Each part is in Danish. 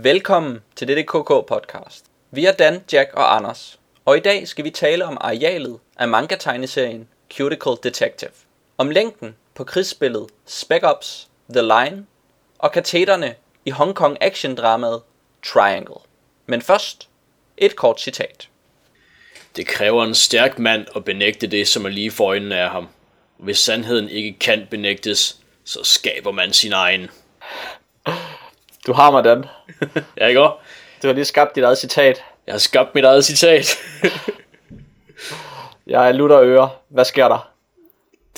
Velkommen til dette KK-podcast. Vi er Dan, Jack og Anders, og i dag skal vi tale om arealet af manga-tegneserien Cuticle Detective. Om længden på krigsspillet Spec Ops The Line og kateterne i Hong Kong action-dramaet Triangle. Men først et kort citat. Det kræver en stærk mand at benægte det, som er lige for øjnene af ham. Hvis sandheden ikke kan benægtes, så skaber man sin egen. Du har mig, Dan. Ja, ikke også? Du har lige skabt dit eget citat. Jeg har skabt mit eget citat. Jeg er lutter øre. Hvad sker der?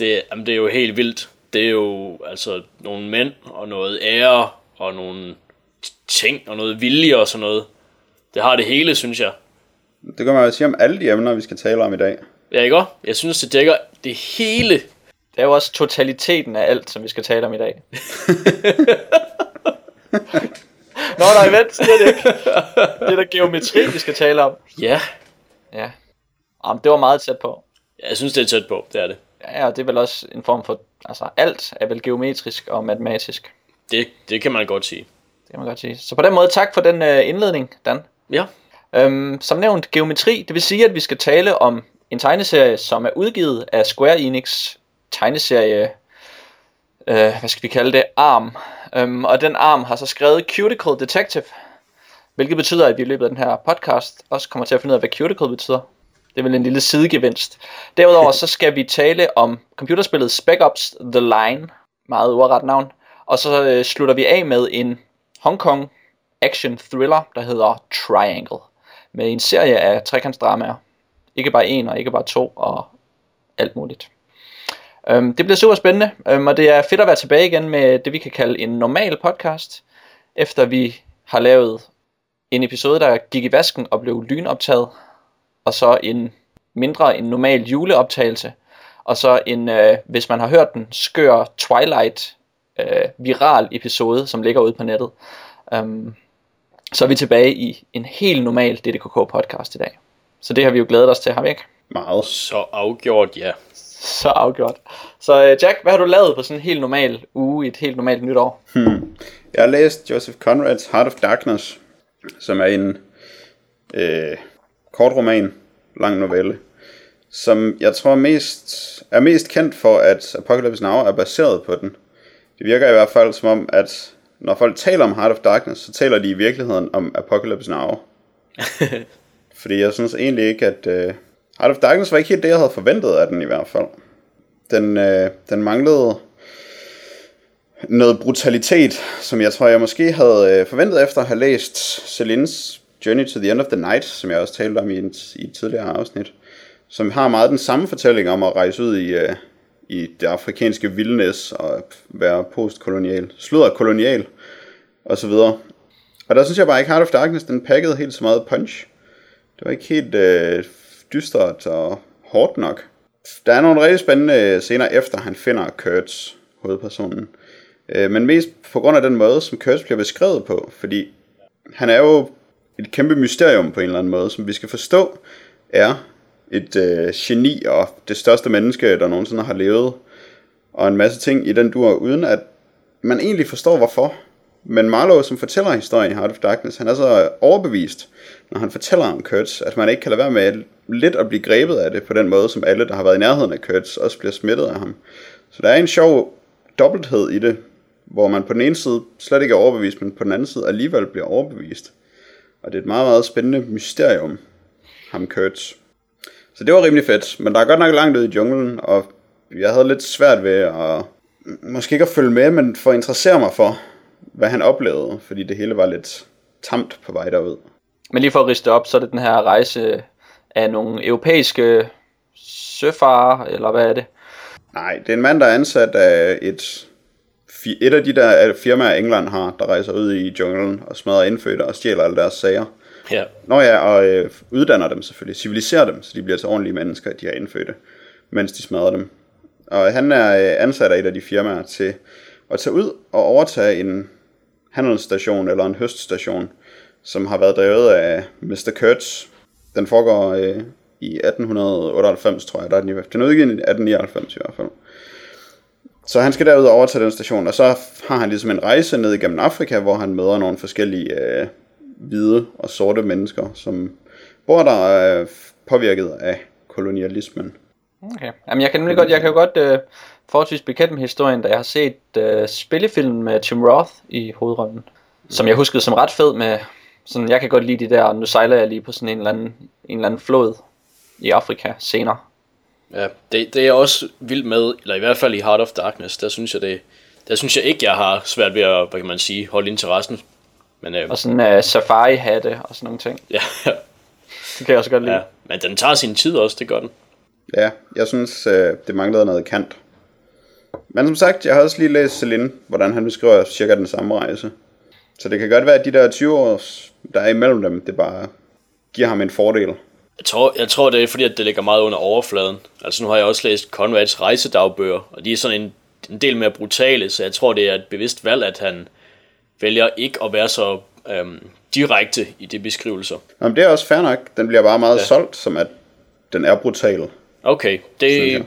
det, jamen, det er jo helt vildt. Det er jo altså nogle mænd og noget ære og nogle ting og noget vilje og sådan noget. Det har det hele, synes jeg. Det kan man jo sige om alle de emner, vi skal tale om i dag. Ja, ikke også? Jeg synes, det dækker det hele. Det er jo også totaliteten af alt, som vi skal tale om i dag. Nå nej, vent, slet ikke. Det er der geometri, vi skal tale om. Ja, Ja. Jamen, det var meget tæt på. jeg synes, det er tæt på. Det er det. Ja, og det er vel også en form for... Altså, alt er vel geometrisk og matematisk. Det, det kan man godt sige. Det kan man godt sige. Så på den måde, tak for den uh, indledning, Dan. Ja, Øhm, som nævnt, geometri, det vil sige, at vi skal tale om en tegneserie, som er udgivet af Square Enix tegneserie, øh, hvad skal vi kalde det, ARM. Øhm, og den ARM har så skrevet Cuticle Detective, hvilket betyder, at vi i løbet af den her podcast også kommer til at finde ud af, hvad Cuticle betyder. Det er vel en lille sidegevinst. Derudover så skal vi tale om computerspillet Spec Ops The Line, meget uret navn, og så øh, slutter vi af med en Hong Kong action thriller, der hedder Triangle, med en serie af trekantsdramaer. Ikke bare en og ikke bare to og alt muligt. Øhm, det bliver super spændende, øhm, og det er fedt at være tilbage igen med det vi kan kalde en normal podcast, efter vi har lavet en episode, der gik i vasken og blev lynoptaget, og så en mindre en normal juleoptagelse, og så en, øh, hvis man har hørt den, skør Twilight øh, viral episode, som ligger ude på nettet. Um, så er vi tilbage i en helt normal DDKK podcast i dag. Så det har vi jo glædet os til, har vi ikke? Meget. så afgjort, ja. Så afgjort. Så øh, Jack, hvad har du lavet på sådan en helt normal uge i et helt normalt nytår? Jeg har læst Joseph Conrads Heart of Darkness, som er en øh, kort roman, lang novelle, som jeg tror mest, er mest kendt for, at Apocalypse Now er baseret på den. Det virker i hvert fald som om, at når folk taler om Heart of Darkness, så taler de i virkeligheden om Apocalypse Now. Fordi jeg synes egentlig ikke, at øh, Heart of Darkness var ikke helt det, jeg havde forventet af den i hvert fald. Den, øh, den manglede noget brutalitet, som jeg tror, jeg måske havde øh, forventet efter at have læst Celines Journey to the End of the Night, som jeg også talte om i, en, i et tidligere afsnit, som har meget den samme fortælling om at rejse ud i, øh, i det afrikanske vildnæs og være postkolonial, sludder kolonial og så videre. Og der synes jeg bare ikke, Heart of Darkness, den pakkede helt så meget punch. Det var ikke helt øh, dystert og hårdt nok. Der er nogle rigtig spændende scener efter, han finder Kurtz, hovedpersonen. Øh, men mest på grund af den måde, som Kurtz bliver beskrevet på. Fordi han er jo et kæmpe mysterium på en eller anden måde, som vi skal forstå er et øh, geni og det største menneske, der nogensinde har levet. Og en masse ting i den dur, uden at man egentlig forstår hvorfor. Men Marlowe, som fortæller historien i Heart of Darkness, han er så overbevist, når han fortæller om Kurtz, at man ikke kan lade være med lidt at blive grebet af det på den måde, som alle, der har været i nærheden af Kurtz, også bliver smittet af ham. Så der er en sjov dobbelthed i det, hvor man på den ene side slet ikke er overbevist, men på den anden side alligevel bliver overbevist. Og det er et meget, meget spændende mysterium, ham Kurtz. Så det var rimelig fedt, men der er godt nok langt ud i junglen, og jeg havde lidt svært ved at, måske ikke at følge med, men for at interessere mig for, hvad han oplevede, fordi det hele var lidt tamt på vej derud. Men lige for at riste op, så er det den her rejse af nogle europæiske søfarer, eller hvad er det? Nej, det er en mand, der er ansat af et, et af de der firmaer, England har, der rejser ud i junglen og smadrer indfødte og stjæler alle deres sager. Ja, Nå ja, og øh, uddanner dem selvfølgelig, civiliserer dem, så de bliver til ordentlige mennesker, de her indfødte, mens de smadrer dem. Og han er øh, ansat af et af de firmaer til at tage ud og overtage en handelsstation eller en høststation, som har været drevet af Mr. Kurtz. Den foregår øh, i 1898, tror jeg, der er den, i, den er udgivet i 1899 i hvert fald. Så han skal derud og overtage den station, og så har han ligesom en rejse ned igennem Afrika, hvor han møder nogle forskellige øh, hvide og sorte mennesker, som bor der er øh, påvirket af kolonialismen. Okay. Jamen, jeg kan nemlig godt, jeg kan jo godt øh, forholdsvis bekendt med historien, da jeg har set øh, spillefilm med Tim Roth i hovedrollen, som jeg huskede som ret fed med, sådan, jeg kan godt lide de der, nu sejler jeg lige på sådan en eller anden, en eller anden flod i Afrika senere. Ja, det, det er også vildt med, eller i hvert fald i Heart of Darkness, der synes jeg det, der synes jeg ikke, jeg har svært ved at, hvad kan man sige, holde interessen. Men, øh, Og sådan uh, safari-hatte og sådan nogle ting. ja, Det kan jeg også godt lide. ja, men den tager sin tid også, det gør den. Ja, jeg synes, øh, det manglede noget kant. Men som sagt, jeg har også lige læst Celine, hvordan han beskriver cirka den samme rejse. Så det kan godt være, at de der 20 år, der er imellem dem, det bare giver ham en fordel. Jeg tror, jeg tror, det er fordi, at det ligger meget under overfladen. Altså nu har jeg også læst Conrads rejsedagbøger, og de er sådan en, en del mere brutale, så jeg tror, det er et bevidst valg, at han vælger ikke at være så øhm, direkte i de beskrivelser. Nå, men det er også fair nok. Den bliver bare meget Ja. solgt, som at den er brutal. Okay, det,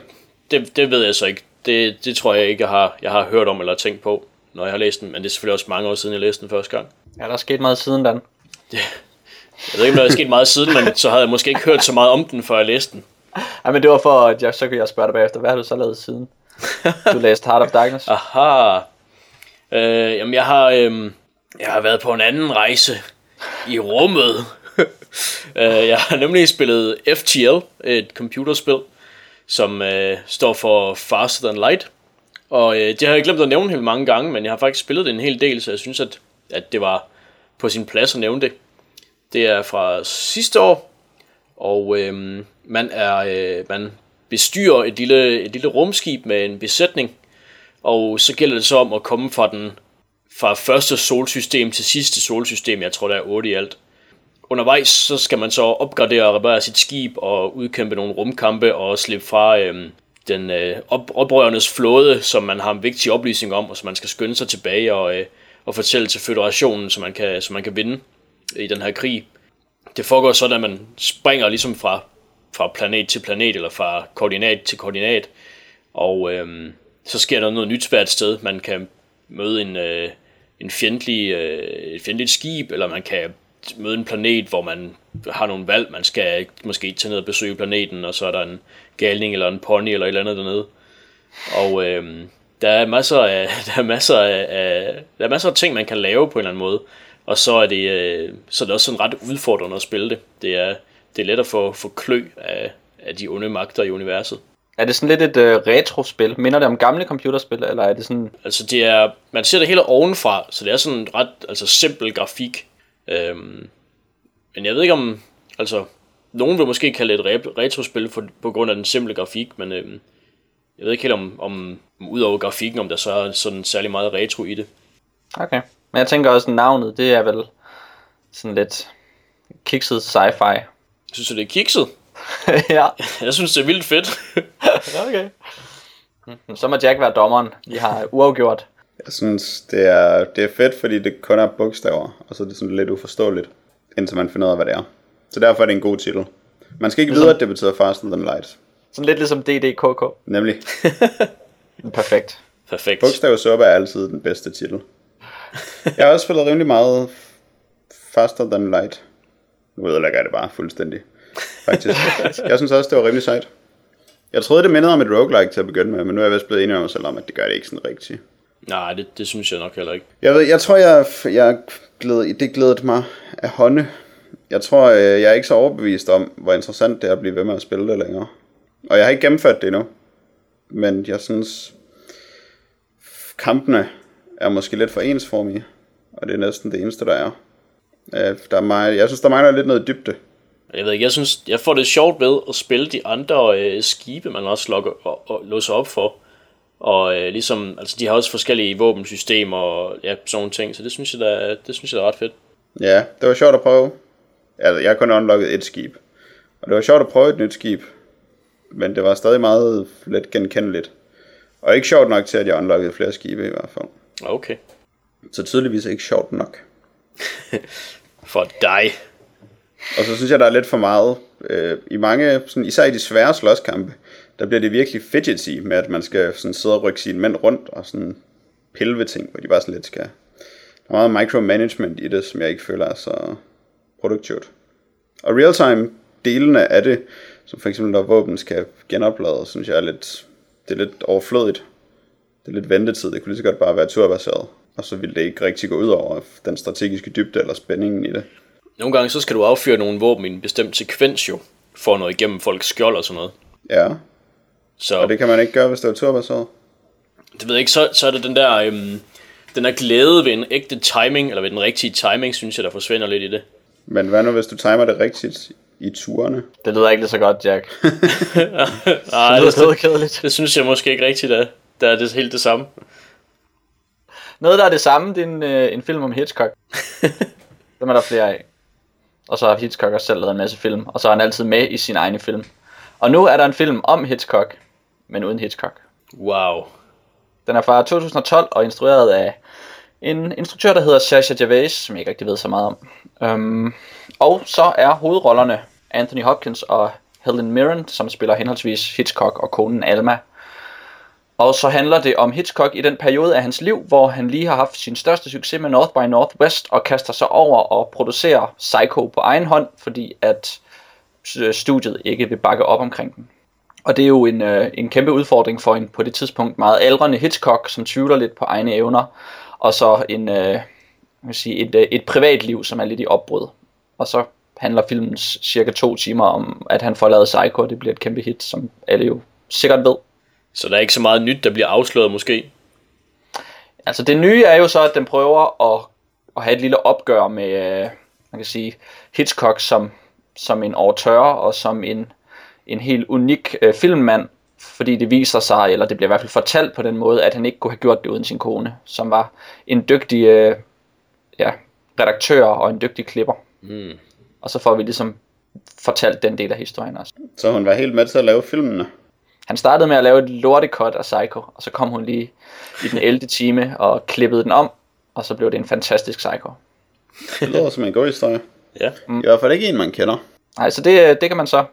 det, det ved jeg så ikke. Det, det tror jeg ikke, jeg har, jeg har hørt om eller tænkt på, når jeg har læst den. Men det er selvfølgelig også mange år siden, jeg læste den første gang. Ja, der er sket meget siden den. Jeg ved ikke, om der er sket meget siden, men så havde jeg måske ikke hørt så meget om den, før jeg læste den. Ej, men det var for, at jeg, så kunne jeg spørge dig bagefter, hvad har du så lavet siden? Du læste Heart of Darkness. Aha. Øh, jamen, jeg har, øh, jeg har været på en anden rejse i rummet. øh, jeg har nemlig spillet FTL, et computerspil, som øh, står for Faster Than Light. Og øh, det har jeg glemt at nævne helt mange gange, men jeg har faktisk spillet det en hel del, så jeg synes, at, at det var på sin plads at nævne det. Det er fra sidste år, og øh, man er øh, man bestyrer et lille, et lille rumskib med en besætning, og så gælder det så om at komme fra den fra første solsystem til sidste solsystem, jeg tror der er 8 i alt. Undervejs så skal man så opgradere og reparere sit skib og udkæmpe nogle rumkampe og slippe fra øhm, den øh, op, oprørernes flåde, som man har en vigtig oplysning om, og som man skal skynde sig tilbage og, øh, og fortælle til føderationen, så man, kan, så man kan vinde i den her krig. Det foregår sådan, at man springer ligesom fra, fra planet til planet, eller fra koordinat til koordinat, og øhm, så sker der noget nyt hvert sted. Man kan møde en, øh, en fjendtlig, øh, et fjendtligt skib, eller man kan møde en planet, hvor man har nogle valg. Man skal måske tage ned og besøge planeten, og så er der en galning eller en pony eller et eller andet dernede. Og øhm, der er masser af, der er masser af, af, der er masser af ting, man kan lave på en eller anden måde. Og så er det, øh, så er det også sådan ret udfordrende at spille det. Det er, det er let at få, få klø af, af de onde magter i universet. Er det sådan lidt et øh, retrospil? Minder det om gamle computerspil, eller er det sådan... Altså det er, man ser det hele ovenfra, så det er sådan ret altså simpel grafik. Øhm, men jeg ved ikke om, altså, nogen vil måske kalde det et re- retrospil for, på grund af den simple grafik, men øhm, jeg ved ikke helt om, om, om ud over grafikken, om der så er sådan særlig meget retro i det. Okay. Men jeg tænker også, at navnet, det er vel sådan lidt kikset sci-fi. Synes du, det er kikset? ja. Jeg synes, det er vildt fedt. okay. Så må Jack være dommeren. Vi har uafgjort. Jeg synes, det er, det er fedt, fordi det kun er bogstaver, og så er det sådan lidt uforståeligt, indtil man finder ud af, hvad det er. Så derfor er det en god titel. Man skal ikke vide, at det betyder Faster Than Light. Sådan lidt ligesom DDKK. Nemlig, Perfekt. Perfekt. bogstavsuppe er altid den bedste titel. Jeg har også spillet rimelig meget Faster Than Light. Nu ødelægger jeg det bare fuldstændig. Faktisk. Jeg synes også, det var rimelig sejt. Jeg troede, det mindede om et roguelike til at begynde med, men nu er jeg vist blevet enig med mig selv om, at det gør det ikke sådan rigtigt. Nej, det, det synes jeg nok heller ikke. Jeg ved, jeg tror, jeg, jeg glæd, det glædede mig af hånde. Jeg tror, øh, jeg er ikke så overbevist om, hvor interessant det er at blive ved med at spille det længere. Og jeg har ikke gennemført det endnu. Men jeg synes, kampene er måske lidt for ensformige. Og det er næsten det eneste, der er. Øh, Der er meget, jeg synes, der mangler lidt noget dybde. Jeg ved ikke, jeg synes, jeg får det sjovt ved at spille de andre øh, skibe, man også lukker, og, og låser op for. Og øh, ligesom, altså de har også forskellige våbensystemer og ja, sådan nogle ting, så det synes jeg, der, er- det synes jeg der er ret fedt. Ja, det var sjovt at prøve. Altså, jeg har kun unlocket et skib. Og det var sjovt at prøve et nyt skib. Men det var stadig meget let genkendeligt. Og ikke sjovt nok til, at jeg unlockede flere skibe i hvert fald. Okay. Så tydeligvis ikke sjovt nok. For dig. Og så synes jeg, der er lidt for meget. Øh, I mange, sådan, især i de svære slåskampe, der bliver det virkelig fidgety med, at man skal sådan sidde og rykke sine mænd rundt og sådan pille ved ting, hvor de bare sådan lidt skal... Der er meget micromanagement i det, som jeg ikke føler er så produktivt. Og real-time delene af det, som for eksempel når våben skal genoplades, synes jeg er lidt, det er lidt overflødigt. Det er lidt ventetid, det kunne lige så godt bare være turbaseret. Og så ville det ikke rigtig gå ud over den strategiske dybde eller spændingen i det. Nogle gange så skal du affyre nogle våben i en bestemt sekvens jo, for at nå igennem folks skjold og sådan noget. Ja, Så og det kan man ikke gøre, hvis det er turbaseret. det ved jeg ikke, så, så er det den der, øhm, den der glæde ved en ægte timing, eller ved den rigtige timing, synes jeg, der forsvinder lidt i det. Men hvad nu, hvis du timer det rigtigt i turene? Det lyder ikke lige så godt, Jack. Nej, det det, lyder det, kedeligt. det synes jeg måske ikke rigtigt er. Der er det helt det samme. Noget, der er det samme, det er en, øh, en film om Hitchcock. Dem er der flere af. Og så har Hitchcock også selv lavet en masse film, og så er han altid med i sin egne film. Og nu er der en film om Hitchcock, men uden Hitchcock. Wow. Den er fra 2012 og instrueret af en instruktør, der hedder Sasha Gervais, som jeg ikke rigtig ved så meget om. Um, og så er hovedrollerne Anthony Hopkins og Helen Mirren, som spiller henholdsvis Hitchcock og konen Alma. Og så handler det om Hitchcock i den periode af hans liv, hvor han lige har haft sin største succes med North by Northwest og kaster sig over og producerer Psycho på egen hånd, fordi at studiet ikke vil bakke op omkring den. Og det er jo en, øh, en kæmpe udfordring for en på det tidspunkt meget aldrende Hitchcock, som tvivler lidt på egne evner, og så en, øh, vil sige, et, øh, et privatliv, som er lidt i opbrud. Og så handler filmens cirka to timer om, at han får lavet Psycho, og det bliver et kæmpe hit, som alle jo sikkert ved. Så der er ikke så meget nyt, der bliver afsløret måske. Altså det nye er jo så, at den prøver at, at have et lille opgør med, øh, man kan sige, Hitchcock som, som en auteur og som en, en helt unik øh, filmmand, fordi det viser sig, eller det bliver i hvert fald fortalt på den måde, at han ikke kunne have gjort det uden sin kone, som var en dygtig øh, ja, redaktør og en dygtig klipper. Mm. Og så får vi ligesom fortalt den del af historien også. Så hun var helt med til at lave filmene. Han startede med at lave et lortekot af Psycho, og så kom hun lige i den 11. time og klippede den om, og så blev det en fantastisk Psycho. Det lyder som en god historie. Ja. I hvert fald ikke en, man kender. Nej, så det, det kan man så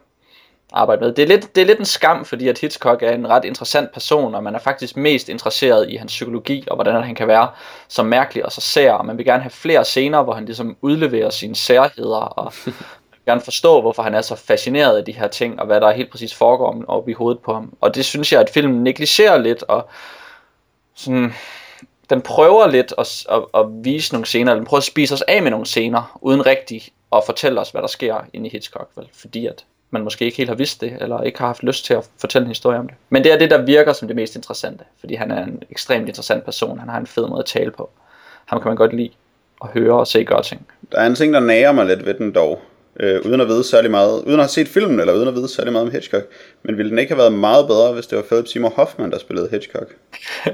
arbejde med. Det er, lidt, det er lidt en skam, fordi at Hitchcock er en ret interessant person, og man er faktisk mest interesseret i hans psykologi, og hvordan han kan være så mærkelig og så sær, og man vil gerne have flere scener, hvor han ligesom udleverer sine særheder, og man vil gerne forstå, hvorfor han er så fascineret af de her ting, og hvad der helt præcis foregår op i hovedet på ham. Og det synes jeg, at filmen negligerer lidt, og sådan, den prøver lidt at, at, at vise nogle scener, den prøver at spise os af med nogle scener, uden rigtig at fortælle os, hvad der sker inde i Hitchcock, vel? fordi at man måske ikke helt har vidst det, eller ikke har haft lyst til at fortælle en historie om det. Men det er det, der virker som det mest interessante, fordi han er en ekstremt interessant person, han har en fed måde at tale på. Ham kan man godt lide at høre og se gøre ting. Der er en ting, der nager mig lidt ved den dog. Øh, uden at vide særlig meget, uden at have set filmen, eller uden at vide særlig meget om Hitchcock. Men ville den ikke have været meget bedre, hvis det var Philip Seymour Hoffman, der spillede Hitchcock?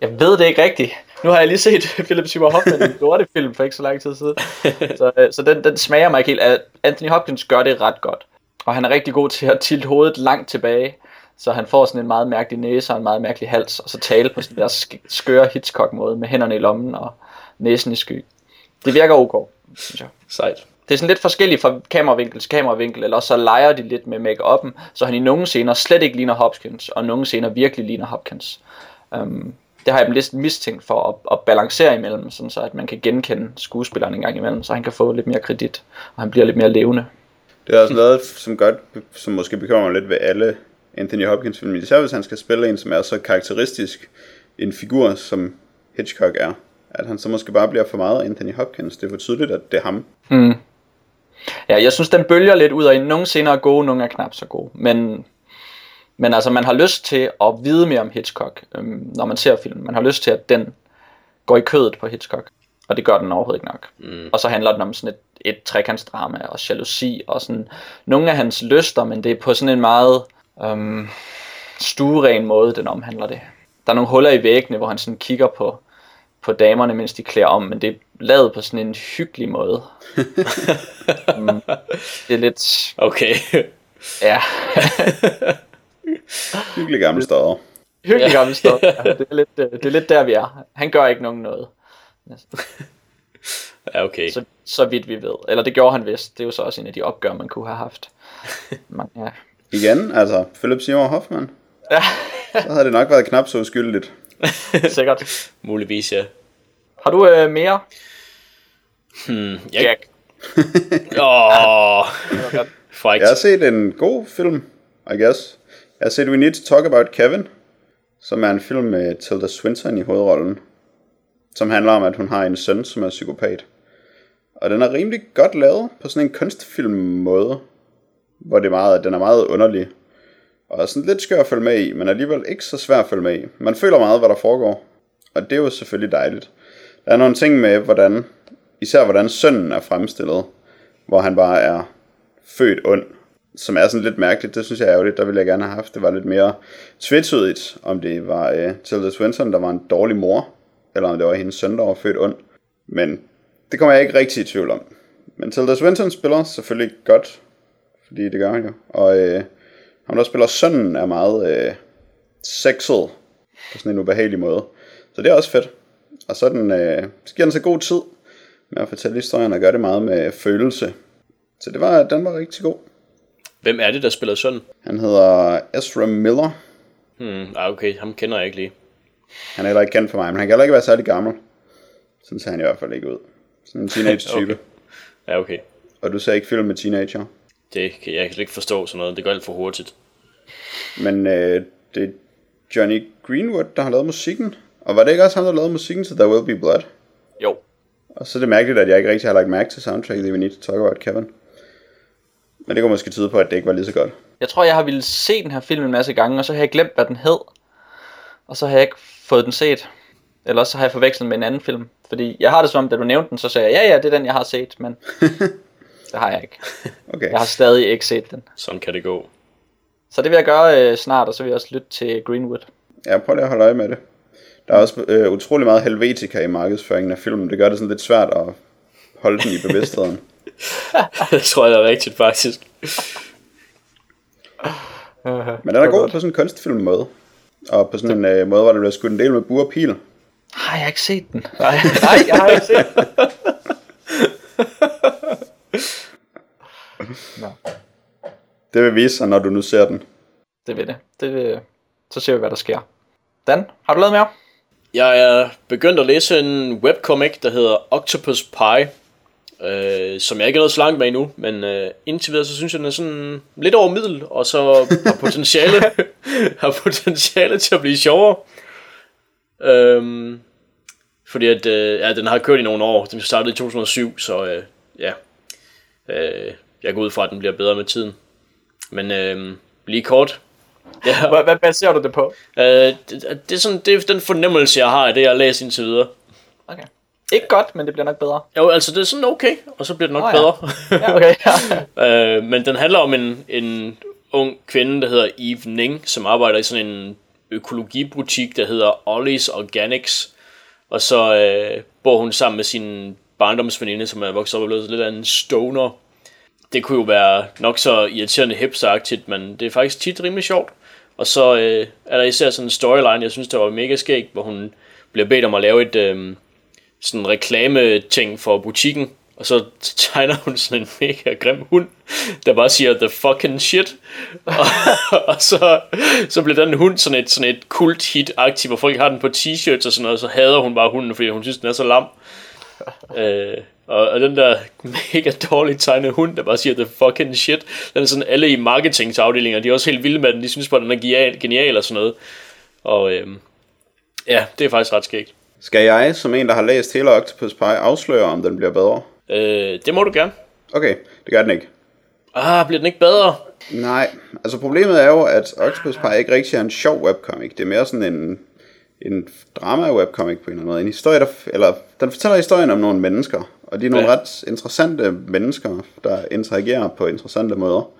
Jeg ved det ikke rigtigt. Nu har jeg lige set Philip Seymour Hoffman i lortefilm for ikke så lang tid siden. Så, øh, så den, den smager mig ikke helt. Anthony Hopkins gør det ret godt. Og han er rigtig god til at tilte hovedet langt tilbage. Så han får sådan en meget mærkelig næse og en meget mærkelig hals. Og så tale på sådan der sk- skøre Hitchcock måde med hænderne i lommen og næsen i sky. Det virker ok, synes jeg. Sejt. Det er sådan lidt forskelligt fra kameravinkel til kameravinkel, eller så leger de lidt med make-up'en, så han i nogle scener slet ikke ligner Hopkins, og nogle scener virkelig ligner Hopkins. Um, det har jeg lidt mistænkt for at, at balancere imellem, sådan så at man kan genkende skuespilleren en gang imellem, så han kan få lidt mere kredit, og han bliver lidt mere levende. Det er også noget, som godt, som måske bekymrer mig lidt ved alle Anthony Hopkins film, især hvis han skal spille en, som er så karakteristisk en figur, som Hitchcock er. At han så måske bare bliver for meget Anthony Hopkins. Det er for tydeligt, at det er ham. Mm. Ja, jeg synes, den bølger lidt ud af, nogle scener er gode, nogle er knap så gode. Men, men altså, man har lyst til at vide mere om Hitchcock, øhm, når man ser filmen. Man har lyst til, at den går i kødet på Hitchcock. Og det gør den overhovedet ikke nok. Mm. Og så handler den om sådan et, et trekantsdrama og jalousi og sådan nogle af hans lyster, men det er på sådan en meget øhm, stueren måde, den omhandler det. Der er nogle huller i væggene, hvor han sådan kigger på, på damerne, mens de klæder om, men det er lavet på sådan en hyggelig måde. mm, det er lidt... Okay. Ja, Hyggelig gammel stodder. hyggelig gammel stof. Ja, det, er lidt, øh, det er lidt der, vi er. Han gør ikke nogen noget. ja, Ja, okay. Så, så vidt vi ved. Eller det gjorde han vist. Det er jo så også en af de opgør, man kunne have haft. Men, ja. Igen, altså, Philip Seymour Hoffman. ja, Så havde det nok været knap så uskyldigt. sikkert. Muligvis, ja. Har du øh, mere? Hmm, jeg... Jack. Åh, frækt. Jeg har set en god film, I guess. Jeg har set We Need to Talk About Kevin, som er en film med Tilda Swinton i hovedrollen. Som handler om, at hun har en søn, som er psykopat. Og den er rimelig godt lavet på sådan en kunstfilm måde, hvor det er meget, den er meget underlig. Og er sådan lidt skør at følge med i, men alligevel ikke så svær at følge med i. Man føler meget, hvad der foregår. Og det er jo selvfølgelig dejligt. Der er nogle ting med, hvordan, især hvordan sønnen er fremstillet, hvor han bare er født ond, som er sådan lidt mærkeligt. Det synes jeg er ærgerligt. Der ville jeg gerne have haft. Det var lidt mere tvetydigt, om det var øh, Tilda Swinton, der var en dårlig mor, eller om det var hendes søn, der var født ond. Men det kommer jeg ikke rigtig i tvivl om. Men Tilda Swinton spiller selvfølgelig godt, fordi det gør han jo. Og øh, ham, der spiller sønnen, er meget øh, sexet på sådan en ubehagelig måde. Så det er også fedt. Og så, den, øh, så giver den sig god tid med at fortælle historien og gøre det meget med følelse. Så det var, den var rigtig god. Hvem er det, der spiller søn? Han hedder Ezra Miller. Hmm, ah, okay, ham kender jeg ikke lige. Han er heller ikke kendt for mig, men han kan heller ikke være særlig gammel. Sådan ser han i hvert fald ikke ud. Sådan en teenage-type. Okay. Ja, okay. Og du ser ikke film med teenager. Det kan jeg slet ikke forstå sådan noget. Det går alt for hurtigt. Men øh, det er Johnny Greenwood, der har lavet musikken. Og var det ikke også ham, der lavede musikken til There Will Be Blood? Jo. Og så er det mærkeligt, at jeg ikke rigtig har lagt mærke til soundtracket i We Need to Talk About Kevin. Men det kunne måske tyde på, at det ikke var lige så godt. Jeg tror, jeg har ville se den her film en masse gange, og så har jeg glemt, hvad den hed. Og så har jeg ikke fået den set. Eller også så har jeg forvekslet med en anden film. Fordi jeg har det som om, da du nævnte den, så sagde jeg, ja ja, det er den, jeg har set, men det har jeg ikke. Okay. Jeg har stadig ikke set den. Sådan kan det gå. Så det vil jeg gøre øh, snart, og så vil jeg også lytte til Greenwood. Ja, prøv lige at holde øje med det. Der er også øh, utrolig meget helvetika i markedsføringen af filmen. Det gør det sådan lidt svært at holde den i bevidstheden. det tror jeg er rigtigt, faktisk. Men den er god på sådan en kunstfilm måde. Og på sådan en øh, måde, hvor der bliver skudt en del med bur og pil. Har jeg ikke set den? Nej, nej jeg har ikke set den. Nå, Det vil vise sig, når du nu ser den. det ved det. det vil... Så ser vi, hvad der sker. Dan, har du lavet mere? Jeg er begyndt at læse en webcomic, der hedder Octopus Pie. Øh, som jeg ikke er nået så langt med endnu, men øh, indtil videre, så synes jeg, den er sådan lidt over middel, og så har potentiale, har potentiale til at blive sjovere. Øhm, fordi at, øh, ja, den har kørt i nogle år. Den startede i 2007, så øh, ja, øh, jeg går ud fra, at den bliver bedre med tiden. Men øh, lige kort. Ja, Hvad, hvad baserer du det på? øh, det, det, er sådan, det er den fornemmelse, jeg har af det, jeg har læst indtil videre. Okay. Ikke godt, men det bliver nok bedre. Jo, altså det er sådan okay, og så bliver det nok oh, ja. bedre. Ja, okay. øh, men den handler om en, en ung kvinde, der hedder Eve Ning, som arbejder i sådan en økologibutik, der hedder Ollie's Organics. Og så øh, bor hun sammen med sin barndomsveninde, som er vokset op og blevet lidt af en stoner. Det kunne jo være nok så irriterende hipsteragtigt, men det er faktisk tit rimelig sjovt. Og så øh, er der især sådan en storyline, jeg synes, der var mega skægt, hvor hun bliver bedt om at lave et øh, sådan reklame-ting for butikken, og så tegner hun sådan en mega grim hund, der bare siger, the fucking shit. og, og så, så bliver den hund sådan et, sådan et kult hit aktiv hvor folk har den på t-shirts og sådan noget, og så hader hun bare hunden, fordi hun synes, den er så lam. øh, og, og den der mega dårligt tegnede hund, der bare siger the fucking shit, den er sådan alle i marketingsafdelinger, de er også helt vilde med den, de synes bare, den er genial, genial og sådan noget. Og øh, ja, det er faktisk ret skægt. Skal jeg, som en, der har læst hele Octopus Pie, afsløre, om den bliver bedre? Øh, det må du gerne. Okay, det gør den ikke. Ah, bliver den ikke bedre? Nej, altså problemet er jo, at Octopus Pie ikke rigtig er en sjov webcomic. Det er mere sådan en, en drama-webcomic på en eller anden måde. En historie, der, eller den fortæller historien om nogle mennesker, og de er nogle Ja. ret interessante mennesker, der interagerer på interessante måder.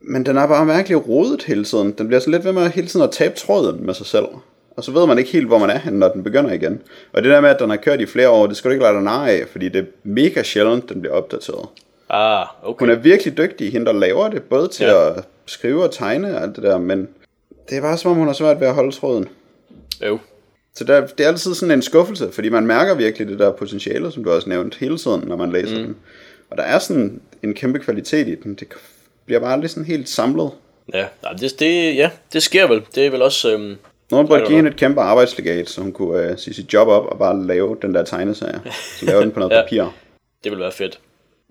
Men den er bare mærkeligt rodet hele tiden. Den bliver så lidt ved med hele tiden at tabe tråden med sig selv. Og så ved man ikke helt, hvor man er henne, når den begynder igen. Og det der med, at den har kørt i flere år, det skal du ikke lade dig narre af, fordi det er mega sjældent, den bliver opdateret. Ah, okay. Hun er virkelig dygtig, hende der laver det, både til Ja. at skrive og tegne og alt det der, men det er bare som om, hun har svært ved at holde tråden. Jo. Så der, det er altid sådan en skuffelse, fordi man mærker virkelig det der potentiale, som du også nævnt hele tiden, når man læser mm. den. Og der er sådan en kæmpe kvalitet i den. Det bliver bare aldrig sådan helt samlet. Ja, det, det, ja, det sker vel. Det er vel også... Øhm, Nogen burde give hende et kæmpe arbejdslegat, så hun kunne uh, sige sit job op og bare lave den der tegneserie. Så lave den på noget Ja. papir. det vil være fedt.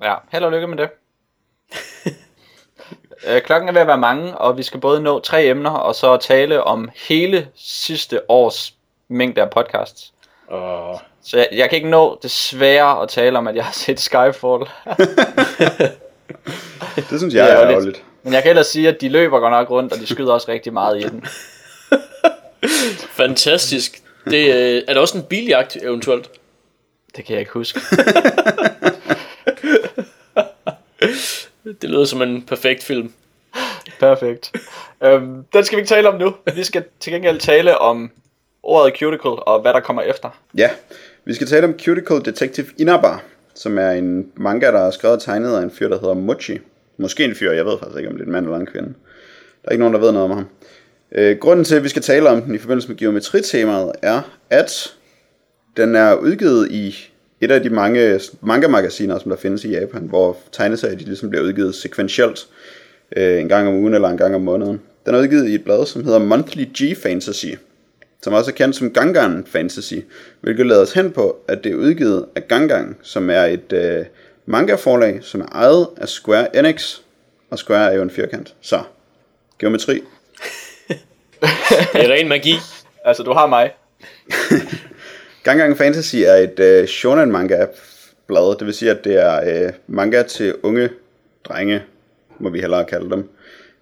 Ja, held og lykke med det. Øh, Klokken er ved at være mange, og vi skal både nå tre emner, og så tale om hele sidste års mængde af podcasts. Og Så jeg, jeg kan ikke nå desværre at tale om, at jeg har set Skyfall. Det synes jeg Det er er ærgerligt. Men jeg kan ellers sige, at de løber godt nok rundt, og de skyder også rigtig meget i den. Fantastisk. Det, øh, er der også en biljagt eventuelt? Det kan jeg ikke huske. Det lyder som en perfekt film. Perfekt. Øhm, den skal vi ikke tale om nu. Vi skal til gengæld tale om ordet cuticle og hvad der kommer efter. Ja, vi skal tale om Cuticle Detective Inaba, som er en manga, der er skrevet og tegnet af en fyr, der hedder Mochi. Måske en fyr, jeg ved faktisk ikke, om det er en mand eller en kvinde. Der er ikke nogen, der ved noget om ham. Øh, grunden til, at vi skal tale om den i forbindelse med geometritemaet, er, at den er udgivet i et af de mange manga-magasiner, som der findes i Japan, hvor tegneserier de ligesom bliver udgivet sekventielt øh, en gang om ugen eller en gang om måneden. Den er udgivet i et blad, som hedder Monthly G Fantasy, som også er kendt som Gangan Fantasy, hvilket lader os hen på, at det er udgivet af Gangan, som er et øh, manga-forlag, som er ejet af Square Enix, og Square er jo en firkant. Så, geometri. Det er ren magi. Altså, du har mig. Gangang Fantasy er et øh, shonen manga blad, det vil sige, at det er øh, manga til unge drenge, må vi hellere kalde dem,